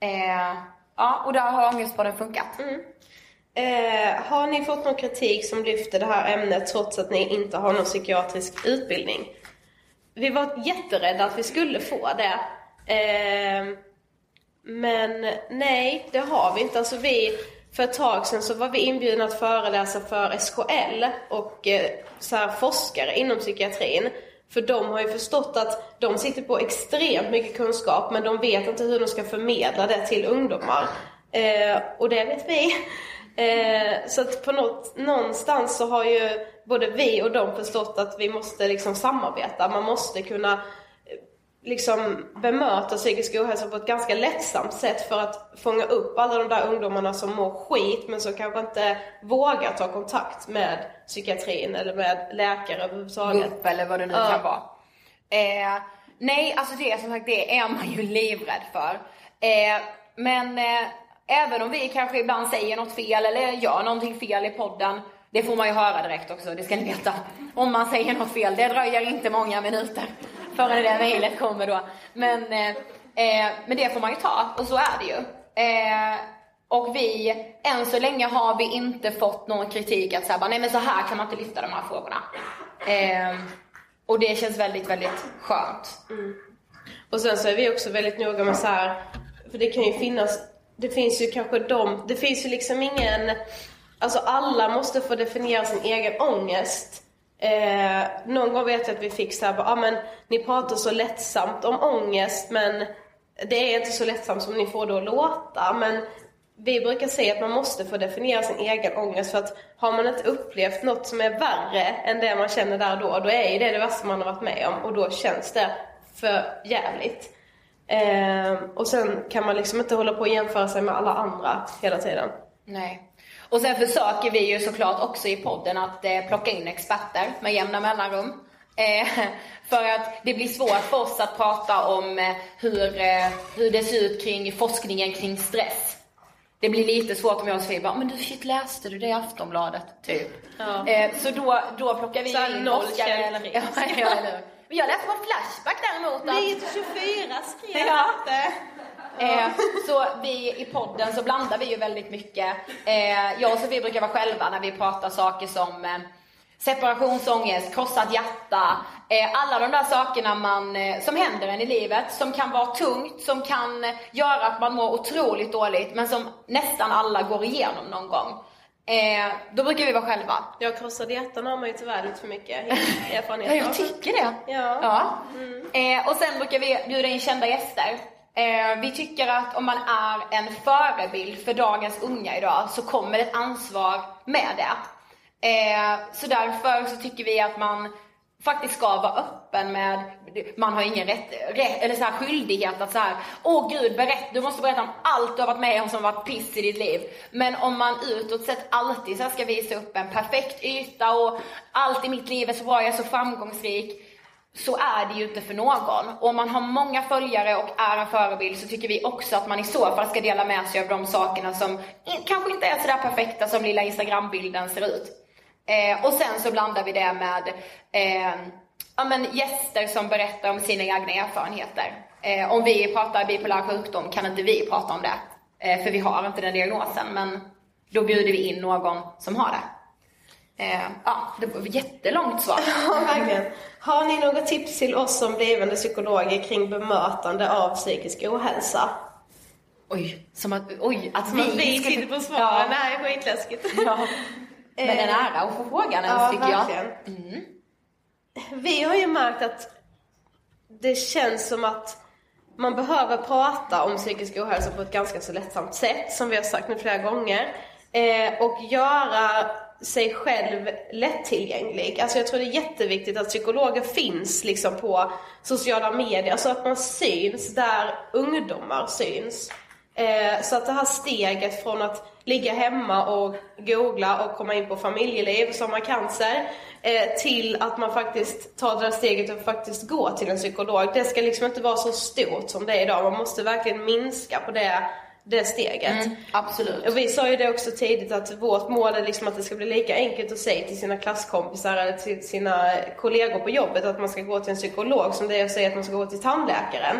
Eh, ja, och där har Ångestpodden funkat. Mm. Eh, har ni fått någon kritik som lyfter det här ämnet trots att ni inte har någon psykiatrisk utbildning? Vi var jätterädda att vi skulle få det. Eh, men nej, det har vi inte. Alltså vi, för ett tag sedan så var vi inbjudna att föreläsa för SKL och eh, så här, forskare inom psykiatrin. För de har ju förstått att de sitter på extremt mycket kunskap men de vet inte hur de ska förmedla det till ungdomar. Eh, och det vet vi. Eh, så att på något, någonstans så har ju både vi och de förstått att vi måste liksom samarbeta. Man måste kunna liksom bemöta psykisk ohälsa på ett ganska lättsamt sätt för att fånga upp alla de där ungdomarna som mår skit men som kanske inte vågar ta kontakt med psykiatrin eller med läkare överhuvudtaget. BUP eller vad det nu kan vara. Eh, nej, alltså det som sagt, det är man ju livrädd för. Eh, men eh, även om vi kanske ibland säger något fel eller gör någonting fel i podden, det får man ju höra direkt också, det ska ni veta. Om man säger något fel, det dröjer inte många minuter förrän det där mejlet kommer då. Men, eh, eh, men det får man ju ta, och så är det ju. Eh, och vi, än så länge har vi inte fått någon kritik att säga nej men så här kan man inte lyfta de här frågorna. Eh, och det känns väldigt, väldigt skönt. Mm. Och sen så är vi också väldigt noga med så här, för det kan ju finnas, det finns ju kanske de, det finns ju liksom ingen, alltså alla måste få definiera sin egen ångest. Eh, någon gång vet jag att vi fick så här, ah, men ni pratar så lättsamt om ångest men det är inte så lättsamt som ni får det att låta. Men vi brukar säga att man måste få definiera sin egen ångest för att har man inte upplevt något som är värre än det man känner där och då, då är ju det det värsta man har varit med om och då känns det för jävligt. Eh, och sen kan man liksom inte hålla på och jämföra sig med alla andra hela tiden. Nej. Och sen försöker vi ju såklart också i podden att eh, plocka in experter med jämna mellanrum. Eh, för att det blir svårt för oss att prata om eh, hur, eh, hur det ser ut kring forskningen kring stress. Det blir lite svårt om jag säger bara, men du shit läste du det i Aftonbladet? Typ. Ja. Eh, så då, då plockar vi Så in noll forskare. Ja, ja, jag läste på Flashback däremot att... 9-24 skrev Ja. det. Eh, så vi i podden så blandar vi ju väldigt mycket. Eh, jag och Sofie brukar vara själva när vi pratar saker som eh, separationsångest, krossat hjärta, eh, alla de där sakerna man, eh, som händer en i livet, som kan vara tungt, som kan eh, göra att man mår otroligt dåligt, men som nästan alla går igenom någon gång. Eh, då brukar vi vara själva. Jag krossade hjärtan har man ju tyvärr lite för mycket erfarenhet Ja, jag av. tycker det. Ja. Ja. Eh, och sen brukar vi bjuda in kända gäster. Eh, vi tycker att om man är en förebild för dagens unga idag så kommer ett ansvar med det. Eh, så därför så tycker vi att man faktiskt ska vara öppen med, man har ingen rätt, rätt eller så här skyldighet att så här, åh gud, berätt, du måste berätta om allt du har varit med om som varit piss i ditt liv. Men om man utåt sett alltid så här ska visa upp en perfekt yta och allt i mitt liv är så bra, jag är så framgångsrik så är det ju inte för någon. Och om man har många följare och är en förebild så tycker vi också att man i så fall ska dela med sig av de sakerna som in, kanske inte är sådär perfekta som lilla Instagram-bilden ser ut. Eh, och sen så blandar vi det med eh, ja, men gäster som berättar om sina egna erfarenheter. Eh, om vi pratar bipolär sjukdom kan inte vi prata om det. Eh, för vi har inte den diagnosen. Men då bjuder vi in någon som har det. Eh, ja, det var ett jättelångt svar. Ja, verkligen. Har ni några tips till oss som blivande psykologer kring bemötande av psykisk ohälsa? Oj, som att, oj, att Som att vi sitter på svaren. Ja. Det här är skitläskigt. Ja. Men en ära att få frågan ens Ja, tycker jag. verkligen. Vi har ju märkt att det känns som att man behöver prata om psykisk ohälsa på ett ganska så lättsamt sätt, som vi har sagt nu flera gånger. Eh, och göra sig själv lättillgänglig. Alltså jag tror det är jätteviktigt att psykologer finns liksom på sociala medier så att man syns där ungdomar syns. Eh, så att det här steget från att ligga hemma och googla och komma in på familjeliv som har cancer eh, till att man faktiskt tar det där steget och faktiskt går till en psykolog. Det ska liksom inte vara så stort som det är idag. Man måste verkligen minska på det det steget. Mm, absolut. Och vi sa ju det också tidigt att vårt mål är liksom att det ska bli lika enkelt att säga till sina klasskompisar eller till sina kollegor på jobbet att man ska gå till en psykolog som det är att säga att man ska gå till tandläkaren.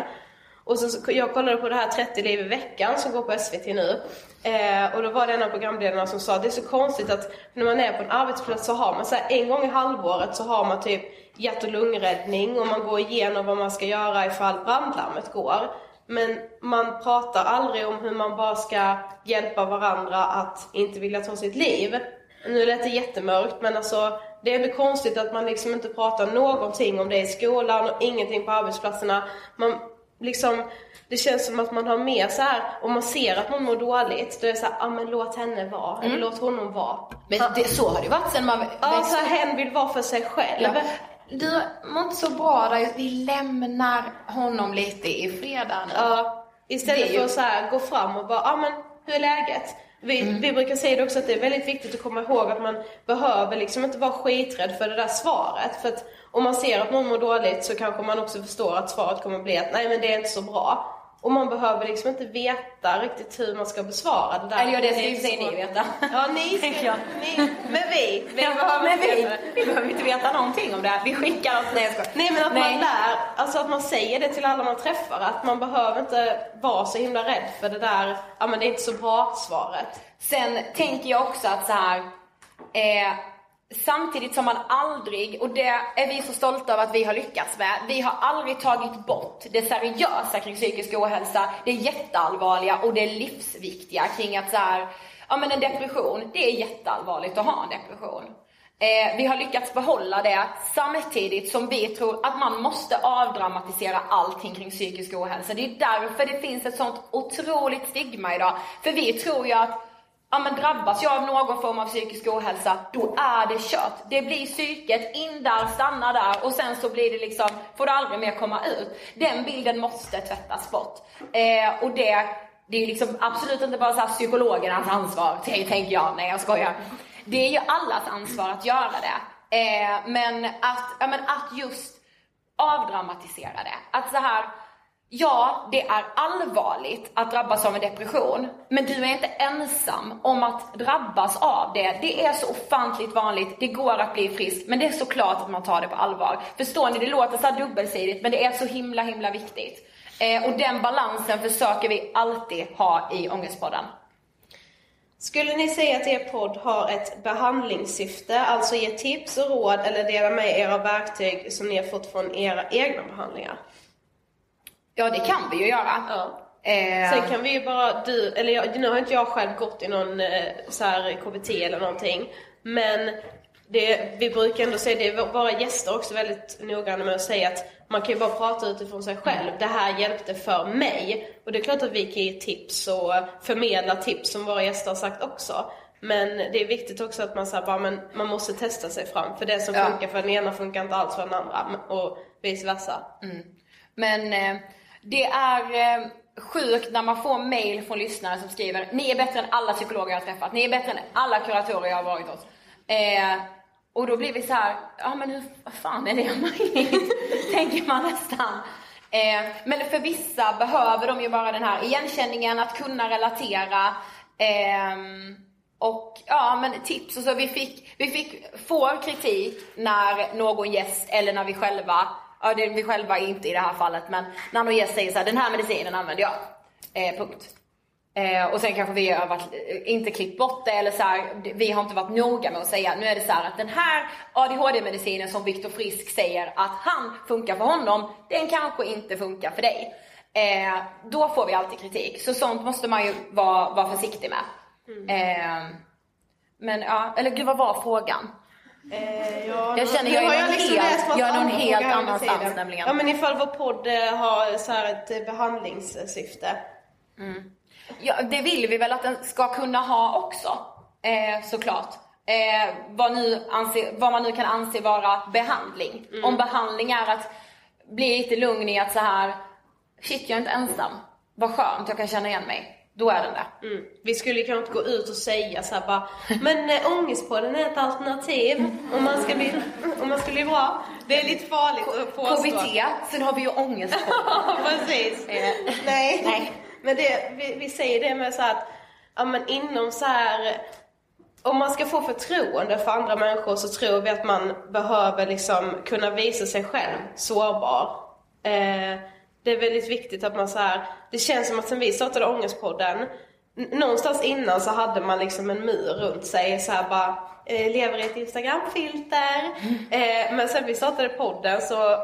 Och så, jag kollade på det här 30 liv i veckan som går på SVT nu. Eh, och då var det en av programledarna som sa det är så konstigt att när man är på en arbetsplats så har man så här, en gång i halvåret så har man typ hjärt och lungräddning och man går igenom vad man ska göra ifall brandlarmet går. Men man pratar aldrig om hur man bara ska hjälpa varandra att inte vilja ta sitt liv. Nu lät det jättemörkt men alltså det är ändå konstigt att man liksom inte pratar någonting om det i skolan och ingenting på arbetsplatserna. Man liksom, det känns som att man har mer så här om man ser att någon mår dåligt, då är det så här, ah, men låt henne vara, mm. eller låt honom vara. Men det, så har det varit sen man Ja, så här, hen vill vara för sig själv. Ja du mår inte så bra där, vi lämnar honom lite i fred nu. Ja, istället för att så här, gå fram och bara, ja men hur är läget? Vi, mm. vi brukar säga det också att det är väldigt viktigt att komma ihåg att man behöver liksom inte vara skiträdd för det där svaret. För att om man ser att någon mår dåligt så kanske man också förstår att svaret kommer bli att nej men det är inte så bra. Och man behöver liksom inte veta riktigt hur man ska besvara det där. Eller ja, det ska ju säga ni veta. Ja, ni ska, jag. Ni, men vi. Vi, ja, behöver, men vi, vi behöver inte veta någonting om det. Vi skickar oss, nej jag. Nej men att nej. man lär, alltså att man säger det till alla man träffar. Att man behöver inte vara så himla rädd för det där, ja men det är inte så bra svaret. Sen tänker jag också att så här, eh, Samtidigt som man aldrig, och det är vi så stolta över att vi har lyckats med, vi har aldrig tagit bort det seriösa kring psykisk ohälsa, det jätteallvarliga och det livsviktiga kring att så här, ja men en depression, det är jätteallvarligt att ha en depression. Eh, vi har lyckats behålla det samtidigt som vi tror att man måste avdramatisera allting kring psykisk ohälsa. Det är därför det finns ett sånt otroligt stigma idag. För vi tror ju att ja, men drabbas jag av någon form av psykisk ohälsa, då är det kört. Det blir psyket, in där, stanna där och sen så blir det liksom, får det aldrig mer komma ut. Den bilden måste tvättas bort. Eh, och det, det är liksom absolut inte bara så psykologernas ansvar, tänker jag. Nej, jag skojar. Det är ju allas ansvar att göra det. Eh, men, att, ja, men att just avdramatisera det. Att så här, Ja, det är allvarligt att drabbas av en depression, men du är inte ensam om att drabbas av det. Det är så ofantligt vanligt, det går att bli frisk, men det är såklart att man tar det på allvar. Förstår ni, det låter så dubbelsidigt, men det är så himla, himla viktigt. Eh, och den balansen försöker vi alltid ha i Ångestpodden. Skulle ni säga att er podd har ett behandlingssyfte, alltså ge tips och råd eller dela med er av verktyg som ni har fått från era egna behandlingar? Ja, det kan vi ju göra. Ja. Eh. Sen kan vi ju bara, du, eller jag, nu har inte jag själv gått i någon eh, så här KBT eller någonting. Men det, vi brukar ändå säga, det är våra gäster också väldigt noggranna med att säga att man kan ju bara prata utifrån sig själv. Det här hjälpte för mig. Och det är klart att vi kan ge tips och förmedla tips som våra gäster har sagt också. Men det är viktigt också att man säger bara, men man måste testa sig fram. För det som ja. funkar för den ena funkar inte alls för den andra. Och vice versa. Mm. Men eh, det är eh, sjukt när man får mail från lyssnare som skriver Ni är bättre än alla psykologer jag har träffat, ni är bättre än alla kuratorer jag har varit hos. Eh, och då blir vi så här, ja men hur fan är det möjligt? Tänker man nästan. Eh, men för vissa behöver de ju bara den här igenkänningen, att kunna relatera. Eh, och ja, men tips och så. Vi fick, vi fick få kritik när någon gäst eller när vi själva ja det är vi själva inte i det här fallet, men när någon gäst säger så här, den här medicinen använder jag. Eh, punkt. Eh, och sen kanske vi har varit, eh, inte klippt bort det eller så här, vi har inte varit noga med att säga, nu är det så att den här ADHD-medicinen som Viktor Frisk säger att han funkar för honom, den kanske inte funkar för dig. Eh, då får vi alltid kritik. Så sånt måste man ju vara, vara försiktig med. Mm. Eh, men ja, eller gud vad var frågan? Eh, ja, jag känner jag är någon liksom helt, jag är någon helt annanstans nämligen. Ja men ifall vår podd eh, har så här ett eh, behandlingssyfte. Mm. Ja det vill vi väl att den ska kunna ha också. eh, såklart. Eh, vad, nu anse, vad man nu kan anse vara behandling. Mm. Om behandling är att bli lite lugn i att så här, shit jag är inte ensam. Vad skönt, jag kan känna igen mig. Då är den där. Mm. Vi skulle kanske inte gå ut och säga så här bara, men äh, ångestpodden är ett alternativ om man ska bli, om man ska bli bra. Det är lite farligt att påstå. KBT, sen har vi ju ångest Ja, precis. Nej. Nej. Men det, vi, vi säger det med så här att, ja men inom så här om man ska få förtroende för andra människor så tror vi att man behöver liksom kunna visa sig själv sårbar. Eh, det är väldigt viktigt att man så här, det känns som att sen vi startade Ångestpodden, någonstans innan så hade man liksom en mur runt sig så här bara, eh, lever i ett Instagramfilter. Eh, men sen vi startade podden så eh,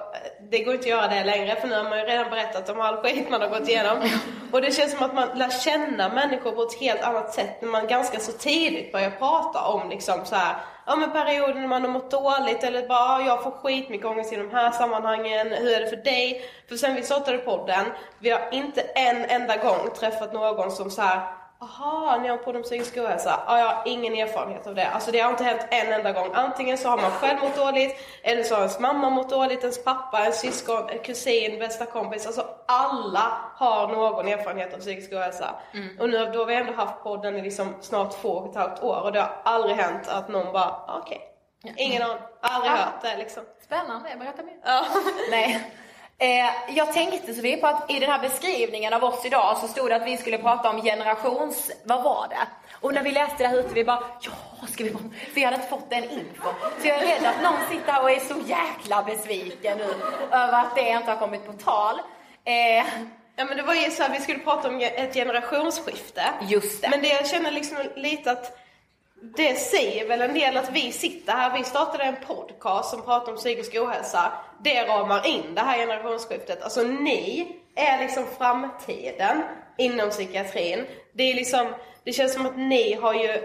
det går inte att göra det längre för nu har man ju redan berättat om all skit man har gått igenom. Och det känns som att man lär känna människor på ett helt annat sätt när man ganska så tidigt börjar prata om liksom så här, ja men perioden när man har mått dåligt eller bara "Ja, jag får skitmycket ångest i de här sammanhangen, hur är det för dig? För sen vi startade podden, vi har inte en enda gång träffat någon som så här Aha, ni har på om psykisk ohälsa? Ja, jag har ingen erfarenhet av det. Alltså det har inte hänt en enda gång. Antingen så har man själv mått dåligt, eller så har ens mamma mått dåligt, ens pappa, ens syskon, en kusin, bästa kompis. Alltså alla har någon erfarenhet av psykisk ohälsa. Mm. Och nu då har vi ändå haft podden i liksom snart två och ett halvt år och det har aldrig hänt att någon bara, "Ah, okej, ingen aning, aldrig hört det liksom. Spännande, berätta mer. Ja. Nej. Eh, jag tänkte så vi på att i den här beskrivningen av oss idag så stod det att vi skulle prata om generations... Vad var det? Och när vi läste det här ute, vi bara ja, ska vi prata? Vi hade inte fått den info. Så jag är rädd att någon sitter här och är så jäkla besviken nu över att det inte har kommit på tal. Eh, Ja men det var ju så här, vi skulle prata om ett generationsskifte. Just det. Men det jag känner liksom lite att det säger väl en del att vi sitter här, vi startade en podcast som pratar om psykisk ohälsa. Det ramar in det här generationsskiftet. Alltså ni är liksom framtiden inom psykiatrin. Det är liksom, det känns som att ni har ju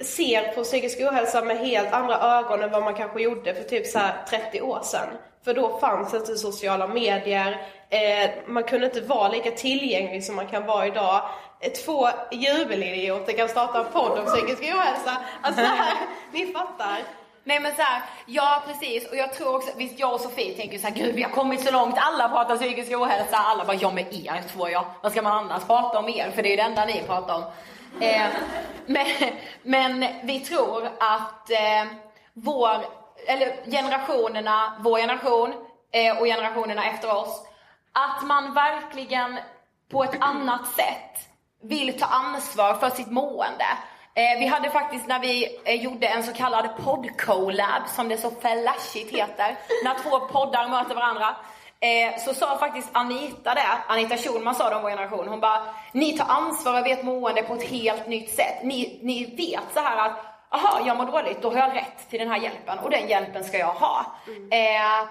ser på psykisk ohälsa med helt andra ögon än vad man kanske gjorde för typ så här 30 år sedan. För då fanns inte sociala medier, eh, man kunde inte vara lika tillgänglig som man kan vara idag. Eh, Två jubelidioter kan starta en podd om psykisk ohälsa. Alltså, ni fattar. Nej men så här, ja precis och jag tror också, visst jag och Sofie tänker så här, gud vi har kommit så långt, alla pratar psykisk ohälsa, alla bara ja med er två ja, vad ska man annars prata om er? För det är ju det enda ni pratar om. Eh, men, men vi tror att eh, vår, eller generationerna, vår generation eh, och generationerna efter oss, att man verkligen på ett annat sätt vill ta ansvar för sitt mående. Eh, vi hade faktiskt när vi eh, gjorde en så kallad podd-collab, som det så flashigt heter, när två poddar möter varandra. Eh, så sa faktiskt Anita det, Anita Schulman sa det om vår generation, hon bara Ni tar ansvar över ert mående på ett helt nytt sätt. Ni, ni vet så här att Aha, jag mår dåligt, då har jag rätt till den här hjälpen och den hjälpen ska jag ha. Eh,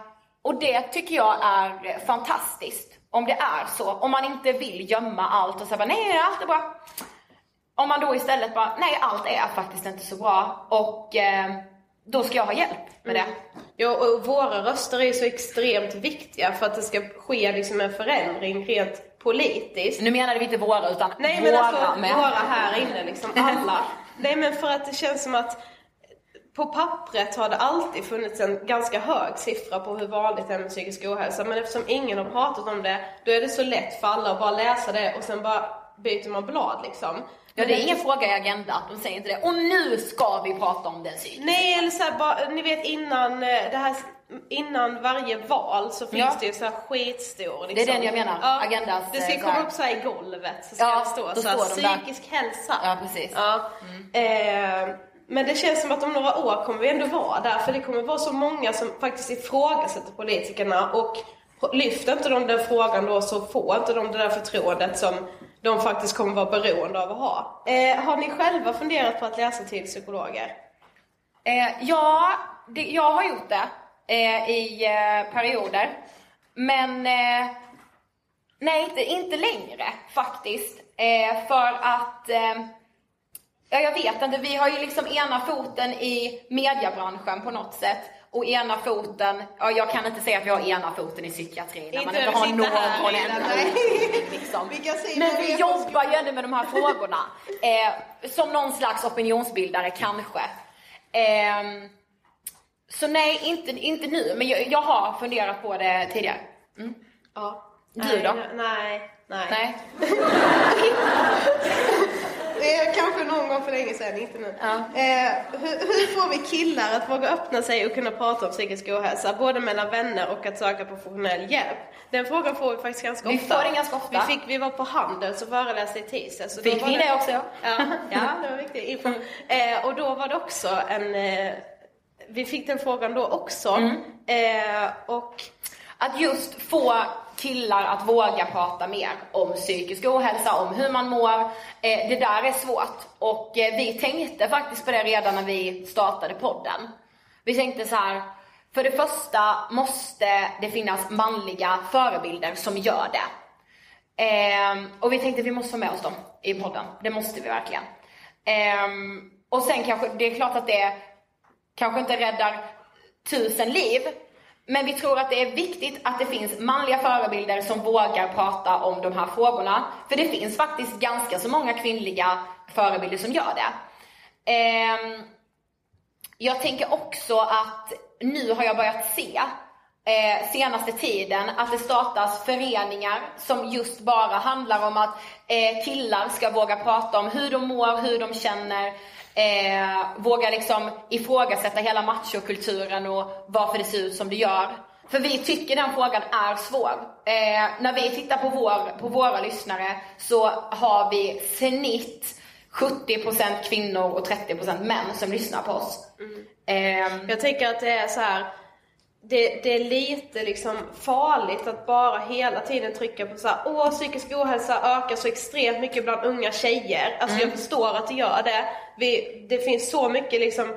och det tycker jag är fantastiskt. Om det är så. Om man inte vill gömma allt och säga nej, allt är bra. Om man då istället bara, nej allt är faktiskt inte så bra och eh, då ska jag ha hjälp med det. Ja, och våra röster är så extremt viktiga för att det ska ske liksom en förändring rent politiskt. Nu menade vi inte våra utan Nej men våra alltså med. våra här inne liksom, alla. Nej men för att det känns som att på pappret har det alltid funnits en ganska hög siffra på hur vanligt det är med psykisk ohälsa. Men eftersom ingen har pratat om det, då är det så lätt för alla att bara läsa det och sen bara byter man blad liksom. Ja, det är ingen fråga i Agenda, de säger inte det. Och nu ska vi prata om den psykiska. Nej, eller så här, bara, ni vet innan eh, det här Innan varje val så finns Ja. det ju så här skitstor liksom. Det är den jag menar, Agendas, Det ska eh, så komma upp så här i golvet, så ska Ja, det stå så här, de där. psykisk hälsa. Ja, precis. Ja. Eh, men det känns som att om några år kommer vi ändå vara där, för det kommer vara så många som faktiskt ifrågasätter politikerna och lyfter inte de den frågan då så får inte de det där förtroendet som de faktiskt kommer vara beroende av att ha. Eh, har ni själva funderat på att läsa till psykologer? Eh, ja, det, jag har gjort det eh, i eh, perioder. Men eh, nej, inte, inte längre faktiskt. Eh, för att, eh, ja jag vet inte, vi har ju liksom ena foten i mediebranschen på något sätt. och ena foten, ja jag kan inte säga att vi har ena foten i psykiatrin när man Inte inte har någon enda. nej. liksom. Men vi på jobbar ju ändå med de här frågorna. Eh, som någon slags opinionsbildare kanske. Ehm, så nej, inte, inte nu, men jag, jag har funderat på det tidigare. Mm. Ja. Du då? Nej, nej. nej. Nej. Det är kanske någon gång för länge sedan, inte nu. Eh, hur, hur får vi killar att våga öppna sig och kunna prata om psykisk ohälsa, både mellan vänner och att söka professionell hjälp? Den frågan får vi faktiskt ganska Vi ofta. får den ganska ofta. Vi, fick, vi var på Handels och föreläste i tisdags. Fick vi det också, ja. Ja, ja det var viktigt info. Eh, och då var det också en... Eh, vi fick den frågan då också. Mm. Eh, och Att just få killar att våga prata mer om psykisk ohälsa, om hur man mår. Eh, det där är svårt. Och eh, vi tänkte faktiskt på det redan när vi startade podden. Vi tänkte så här, för det första måste det finnas manliga förebilder som gör det. Ehm, och vi tänkte att vi måste få med oss dem i podden. Det måste vi verkligen. Ehm, och sen kanske, det är klart att det kanske inte räddar tusen liv. Men vi tror att det är viktigt att det finns manliga förebilder som vågar prata om de här frågorna. För det finns faktiskt ganska så många kvinnliga förebilder som gör det. Ehm, jag tänker också att nu har jag börjat se eh, senaste tiden att det startas föreningar som just bara handlar om att eh, killar ska våga prata om hur de mår, hur de känner, eh, våga liksom ifrågasätta hela machokulturen och varför det ser ut som det gör. För vi tycker den frågan är svår. Eh, när vi tittar på, vår, på våra lyssnare så har vi snitt 70% kvinnor och 30% män som lyssnar på oss. Ehm, Jag tänker att det är så här. Det, det är lite liksom farligt att bara hela tiden trycka på så här, åh psykisk ohälsa ökar så extremt mycket bland unga tjejer. Alltså jag förstår att det gör det. Vi, det finns så mycket liksom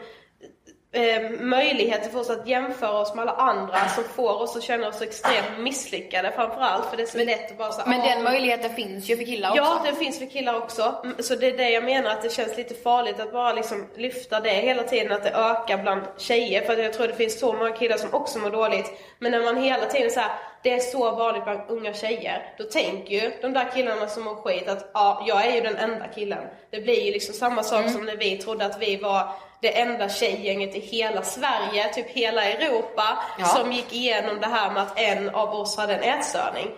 eh, möjligheter för oss att jämföra oss med alla andra som får oss att känna oss extremt misslyckade framförallt för det är så lätt att bara här, men "Åh, den möjligheten finns ju för killar också. Ja, den finns för killar också. Mm, Så det är det jag menar att det känns lite farligt att bara liksom lyfta det hela tiden, att det ökar bland tjejer. För jag tror det finns så många killar som också mår dåligt. Men när man hela tiden så här, det är så vanligt bland unga tjejer. Då tänker ju de där killarna som mår skit att ja, jag är ju den enda killen. Det blir ju liksom samma sak Mm. som när vi trodde att vi var det enda tjejgänget i hela Sverige, typ hela Europa, Ja. som gick igenom det här med att en av oss hade en ätstörning.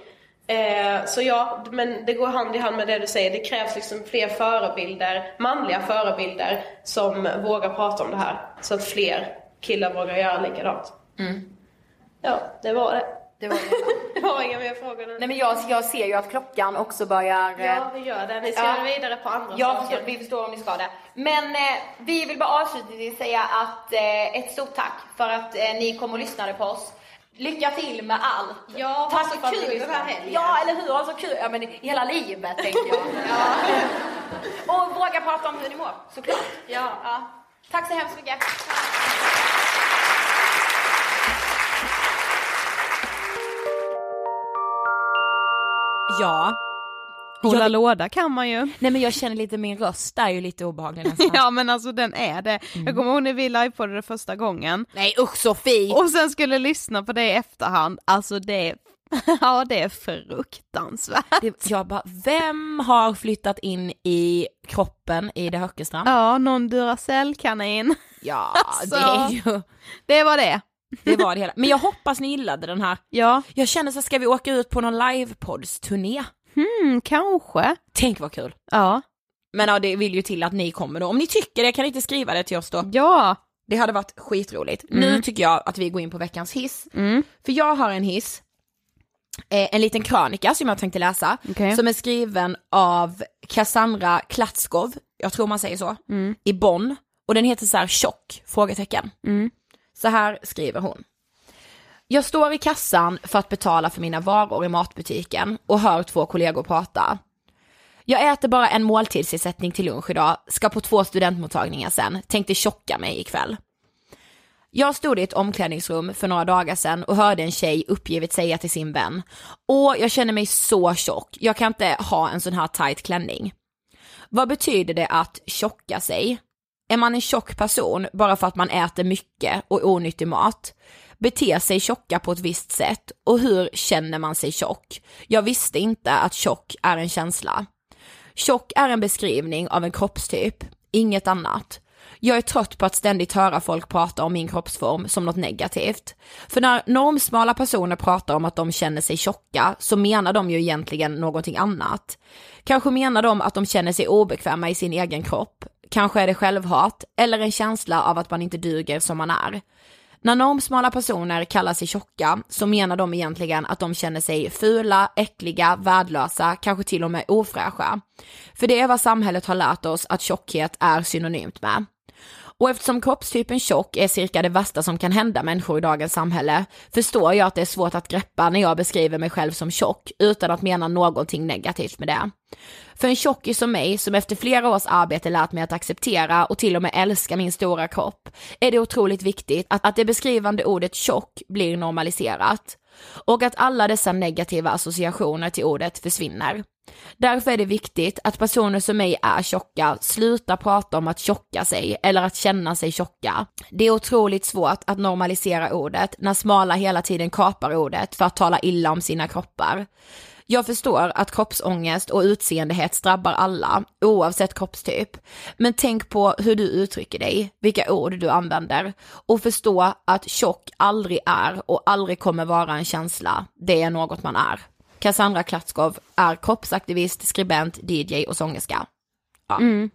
Eh, så ja, men det går hand i hand med det du säger. Det krävs liksom fler förebilder, manliga förebilder, som vågar prata om det här. Så att fler killar vågar göra likadant. Ja, det var det. Det var det. Det var inga mer frågor nu. Nej men jag, jag ser ju att klockan också börjar... eh, Ja, vi gör det. Ni ska Ja. vidare på andra Ja, saker. förstår, vi förstår om ni ska det. Men eh, vi vill bara avslutningsvis säga att eh, ett stort tack för att eh, ni kom och lyssnade på oss. Lycka till med allt. Ja, tack så för att kul den här helgen. Ja, eller hur? Ha så kul. Ja, men i hela livet tänker jag. ja. Och våga prata om hur ni mår, såklart. Ja. ja. Tack så hemskt mycket. Ja. Hålla Jag- låda kan man ju. Nej men jag känner lite min röst är ju lite obehaglig nästan. Ja men alltså den är det. Jag kommer ihåg när vi livepoddade det första gången. Nej usch Sofie! Och sen skulle lyssna på det i efterhand, alltså det ja det är fruktansvärt. Det, jag bara, vem har flyttat in i kroppen i det Höckerstrand? Ja, någon Duracell-kanin. Ja, Alltså. det är ju, Det var det. Det var det hela. Men jag hoppas ni gillade den här. Ja, Jag känner så ska vi åka ut på någon livepods-turné? hmm, kanske. Tänk vad kul. Ja. Men ja, det vill ju till att ni kommer då. Om ni tycker det kan ni inte skriva det till oss då. Ja. Det hade varit skitroligt. Nu tycker jag att vi går in på veckans hiss. Mm. För jag har en hiss, eh, en liten krönika som jag tänkte läsa, Okej. som är skriven av Cassandra Klatskov, jag tror man säger så, i Bonn. Och den heter så här tjock? Frågetecken. Så här skriver hon. Jag står i kassan för att betala för mina varor i matbutiken och hör två kollegor prata. Jag äter bara en måltidsersättning till lunch idag, ska på två studentmottagningar sen, tänkte tjocka mig ikväll. Jag stod i ett omklädningsrum för några dagar sedan och hörde en tjej uppgivet säga till sin vän, Åh, jag känner mig så tjock, jag kan inte ha en sån här tight klänning. Vad betyder det att tjocka sig? Är man en tjock person bara för att man äter mycket och onyttig mat? Beter sig tjocka på ett visst sätt och hur känner man sig tjock? Jag visste inte att tjock är en känsla. Tjock är en beskrivning av en kroppstyp, inget annat. Jag är trött på att ständigt höra folk prata om min kroppsform som något negativt. För när normsmala personer pratar om att de känner sig tjocka så menar de ju egentligen någonting annat. Kanske menar de att de känner sig obekväma i sin egen kropp. Kanske är det självhat eller en känsla av att man inte duger som man är. När normsmala personer kallar sig tjocka så menar de egentligen att de känner sig fula, äckliga, värdelösa, kanske till och med ofräscha. För det är vad samhället har lärt oss att tjockhet är synonymt med. Och eftersom kroppstypen tjock är cirka det värsta som kan hända människor i dagens samhälle, förstår jag att det är svårt att greppa när jag beskriver mig själv som tjock utan att mena någonting negativt med det. För en tjockis som mig, som efter flera års arbete lärt mig att acceptera och till och med älska min stora kropp, är det otroligt viktigt att, att det beskrivande ordet tjock blir normaliserat. Och att alla dessa negativa associationer till ordet försvinner. Därför är det viktigt att personer som mig är tjocka slutar prata om att tjocka sig eller att känna sig tjocka. Det är otroligt svårt att normalisera ordet när smala hela tiden kapar ordet för att tala illa om sina kroppar. Jag förstår att kroppsångest och utseendehets drabbar alla, oavsett kroppstyp. Men tänk på hur du uttrycker dig, vilka ord du använder och förstå att tjock aldrig är och aldrig kommer vara en känsla. Det är något man är. Cassandra Klatskov är kroppsaktivist, skribent, DJ och sångerska. Ja. Mm.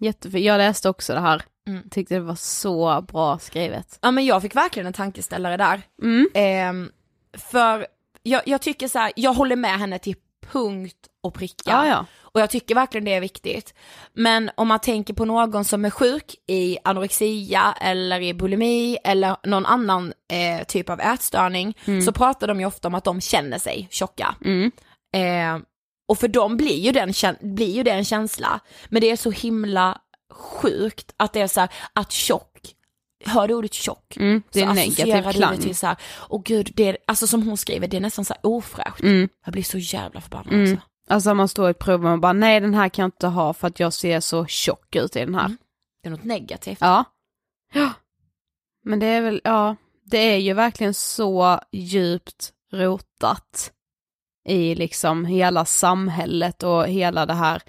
Jättefint, jag läste också det här. Mm. Tyckte det var så bra skrivet. Ja men jag fick verkligen en tankeställare där. Mm. Eh, för jag, jag, tycker så här, jag håller med henne till punkt och pricka. Ja, ja. Och jag tycker verkligen det är viktigt. Men om man tänker på någon som är sjuk i anorexia eller i bulimi eller någon annan eh, typ av ätstörning mm. så pratar de ju ofta om att de känner sig tjocka. Mm. Eh, och för dem blir ju, den, blir ju det en känsla. Men det är så himla sjukt att det är så här, att tjock hör du ordet tjock mm, det är så negativ klang. till så här, åh gud, det är, alltså som hon skriver, det är nästan så här ofräscht. Mm. Jag blir så jävla förbannad mm. också. Alltså man står i ett prov och man bara, nej den här kan jag inte ha för att jag ser så tjock ut i den här. Mm. Det är något negativt. Ja. Ja. Men det är väl, ja, det är ju verkligen så djupt rotat i liksom hela samhället och hela det här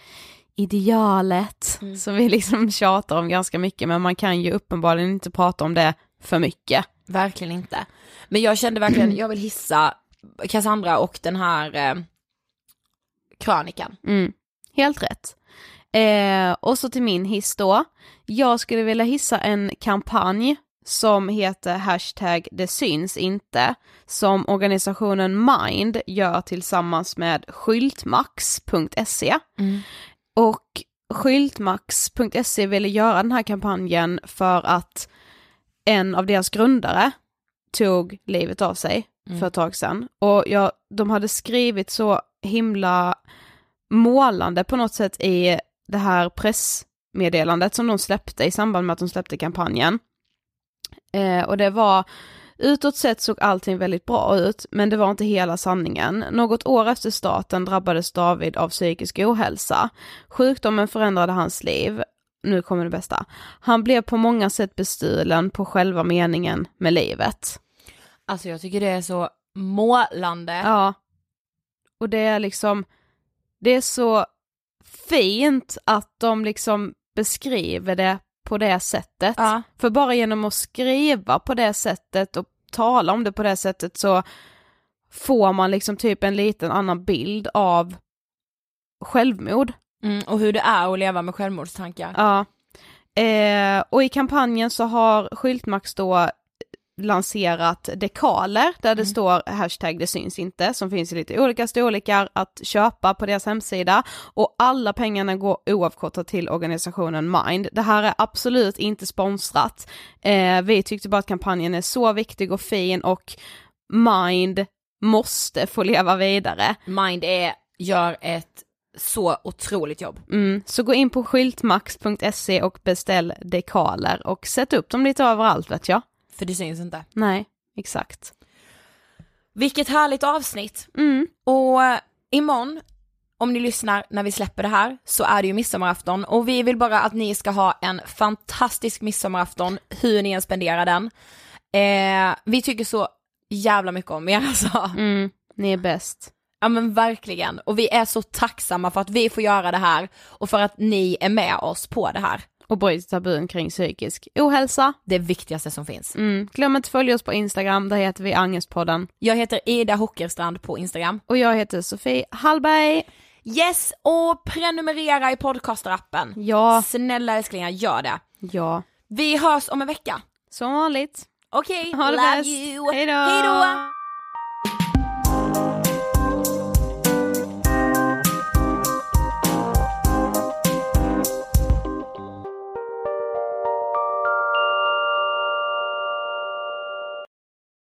idealet mm. som vi liksom tjatar om ganska mycket men man kan ju uppenbarligen inte prata om det för mycket. Verkligen inte. Men jag kände verkligen, jag vill hissa Cassandra och den här eh, krönikan. Mm. Helt rätt. Eh, och så till min hiss då. Jag skulle vilja hissa en kampanj som heter hashtag det syns inte, som organisationen Mind gör tillsammans med skyltmax.se. Mm. Och skyltmax.se ville göra den här kampanjen för att en av deras grundare tog livet av sig mm. för ett tag sedan. Och ja, de hade skrivit så himla målande på något sätt i det här pressmeddelandet som de släppte i samband med att de släppte kampanjen. Eh, och det var Utåt sett såg allting väldigt bra ut, men det var inte hela sanningen. Något år efter starten drabbades David av psykisk ohälsa. Sjukdomen förändrade hans liv. Nu kommer det bästa. Han blev på många sätt bestulen på själva meningen med livet. Alltså jag tycker det är så målande. Ja. Och det är liksom, det är så fint att de liksom beskriver det på det sättet. Ja. För bara genom att skriva på det sättet och tala om det på det sättet så får man liksom typ en liten annan bild av självmord. Mm, och hur det är att leva med självmordstankar. Ja. Eh, och i kampanjen så har Skyltmax då lanserat dekaler där det mm. står hashtag det syns inte som finns i lite olika storlekar att köpa på deras hemsida och alla pengarna går oavkortat till organisationen Mind. Det här är absolut inte sponsrat. Eh, vi tyckte bara att kampanjen är så viktig och fin och Mind måste få leva vidare. Mind är, gör ett så otroligt jobb. Mm, så gå in på skyltmax.se och beställ dekaler och sätt upp dem lite överallt vet jag. För det syns inte. Nej, exakt. Vilket härligt avsnitt. Mm. Och eh, imorgon, om ni lyssnar när vi släpper det här så är det ju midsommarafton och vi vill bara att ni ska ha en fantastisk midsommarafton hur ni än spenderar den. Eh, vi tycker så jävla mycket om er alltså. Mm, ni är bäst. Ja men verkligen och vi är så tacksamma för att vi får göra det här och för att ni är med oss på det här. Och bryter tabun kring psykisk ohälsa. Det viktigaste som finns. Mm. Glöm inte följa oss på Instagram, där heter vi Angestpodden. Jag heter Ida Hockerstrand på Instagram. Och jag heter Sofie Hallberg. Yes, och prenumerera i podcasterappen. Ja. Snälla älsklingar, gör det. Ja. Vi hörs om en vecka. Som vanligt. Okej, Ha det love bäst. you. Hej då.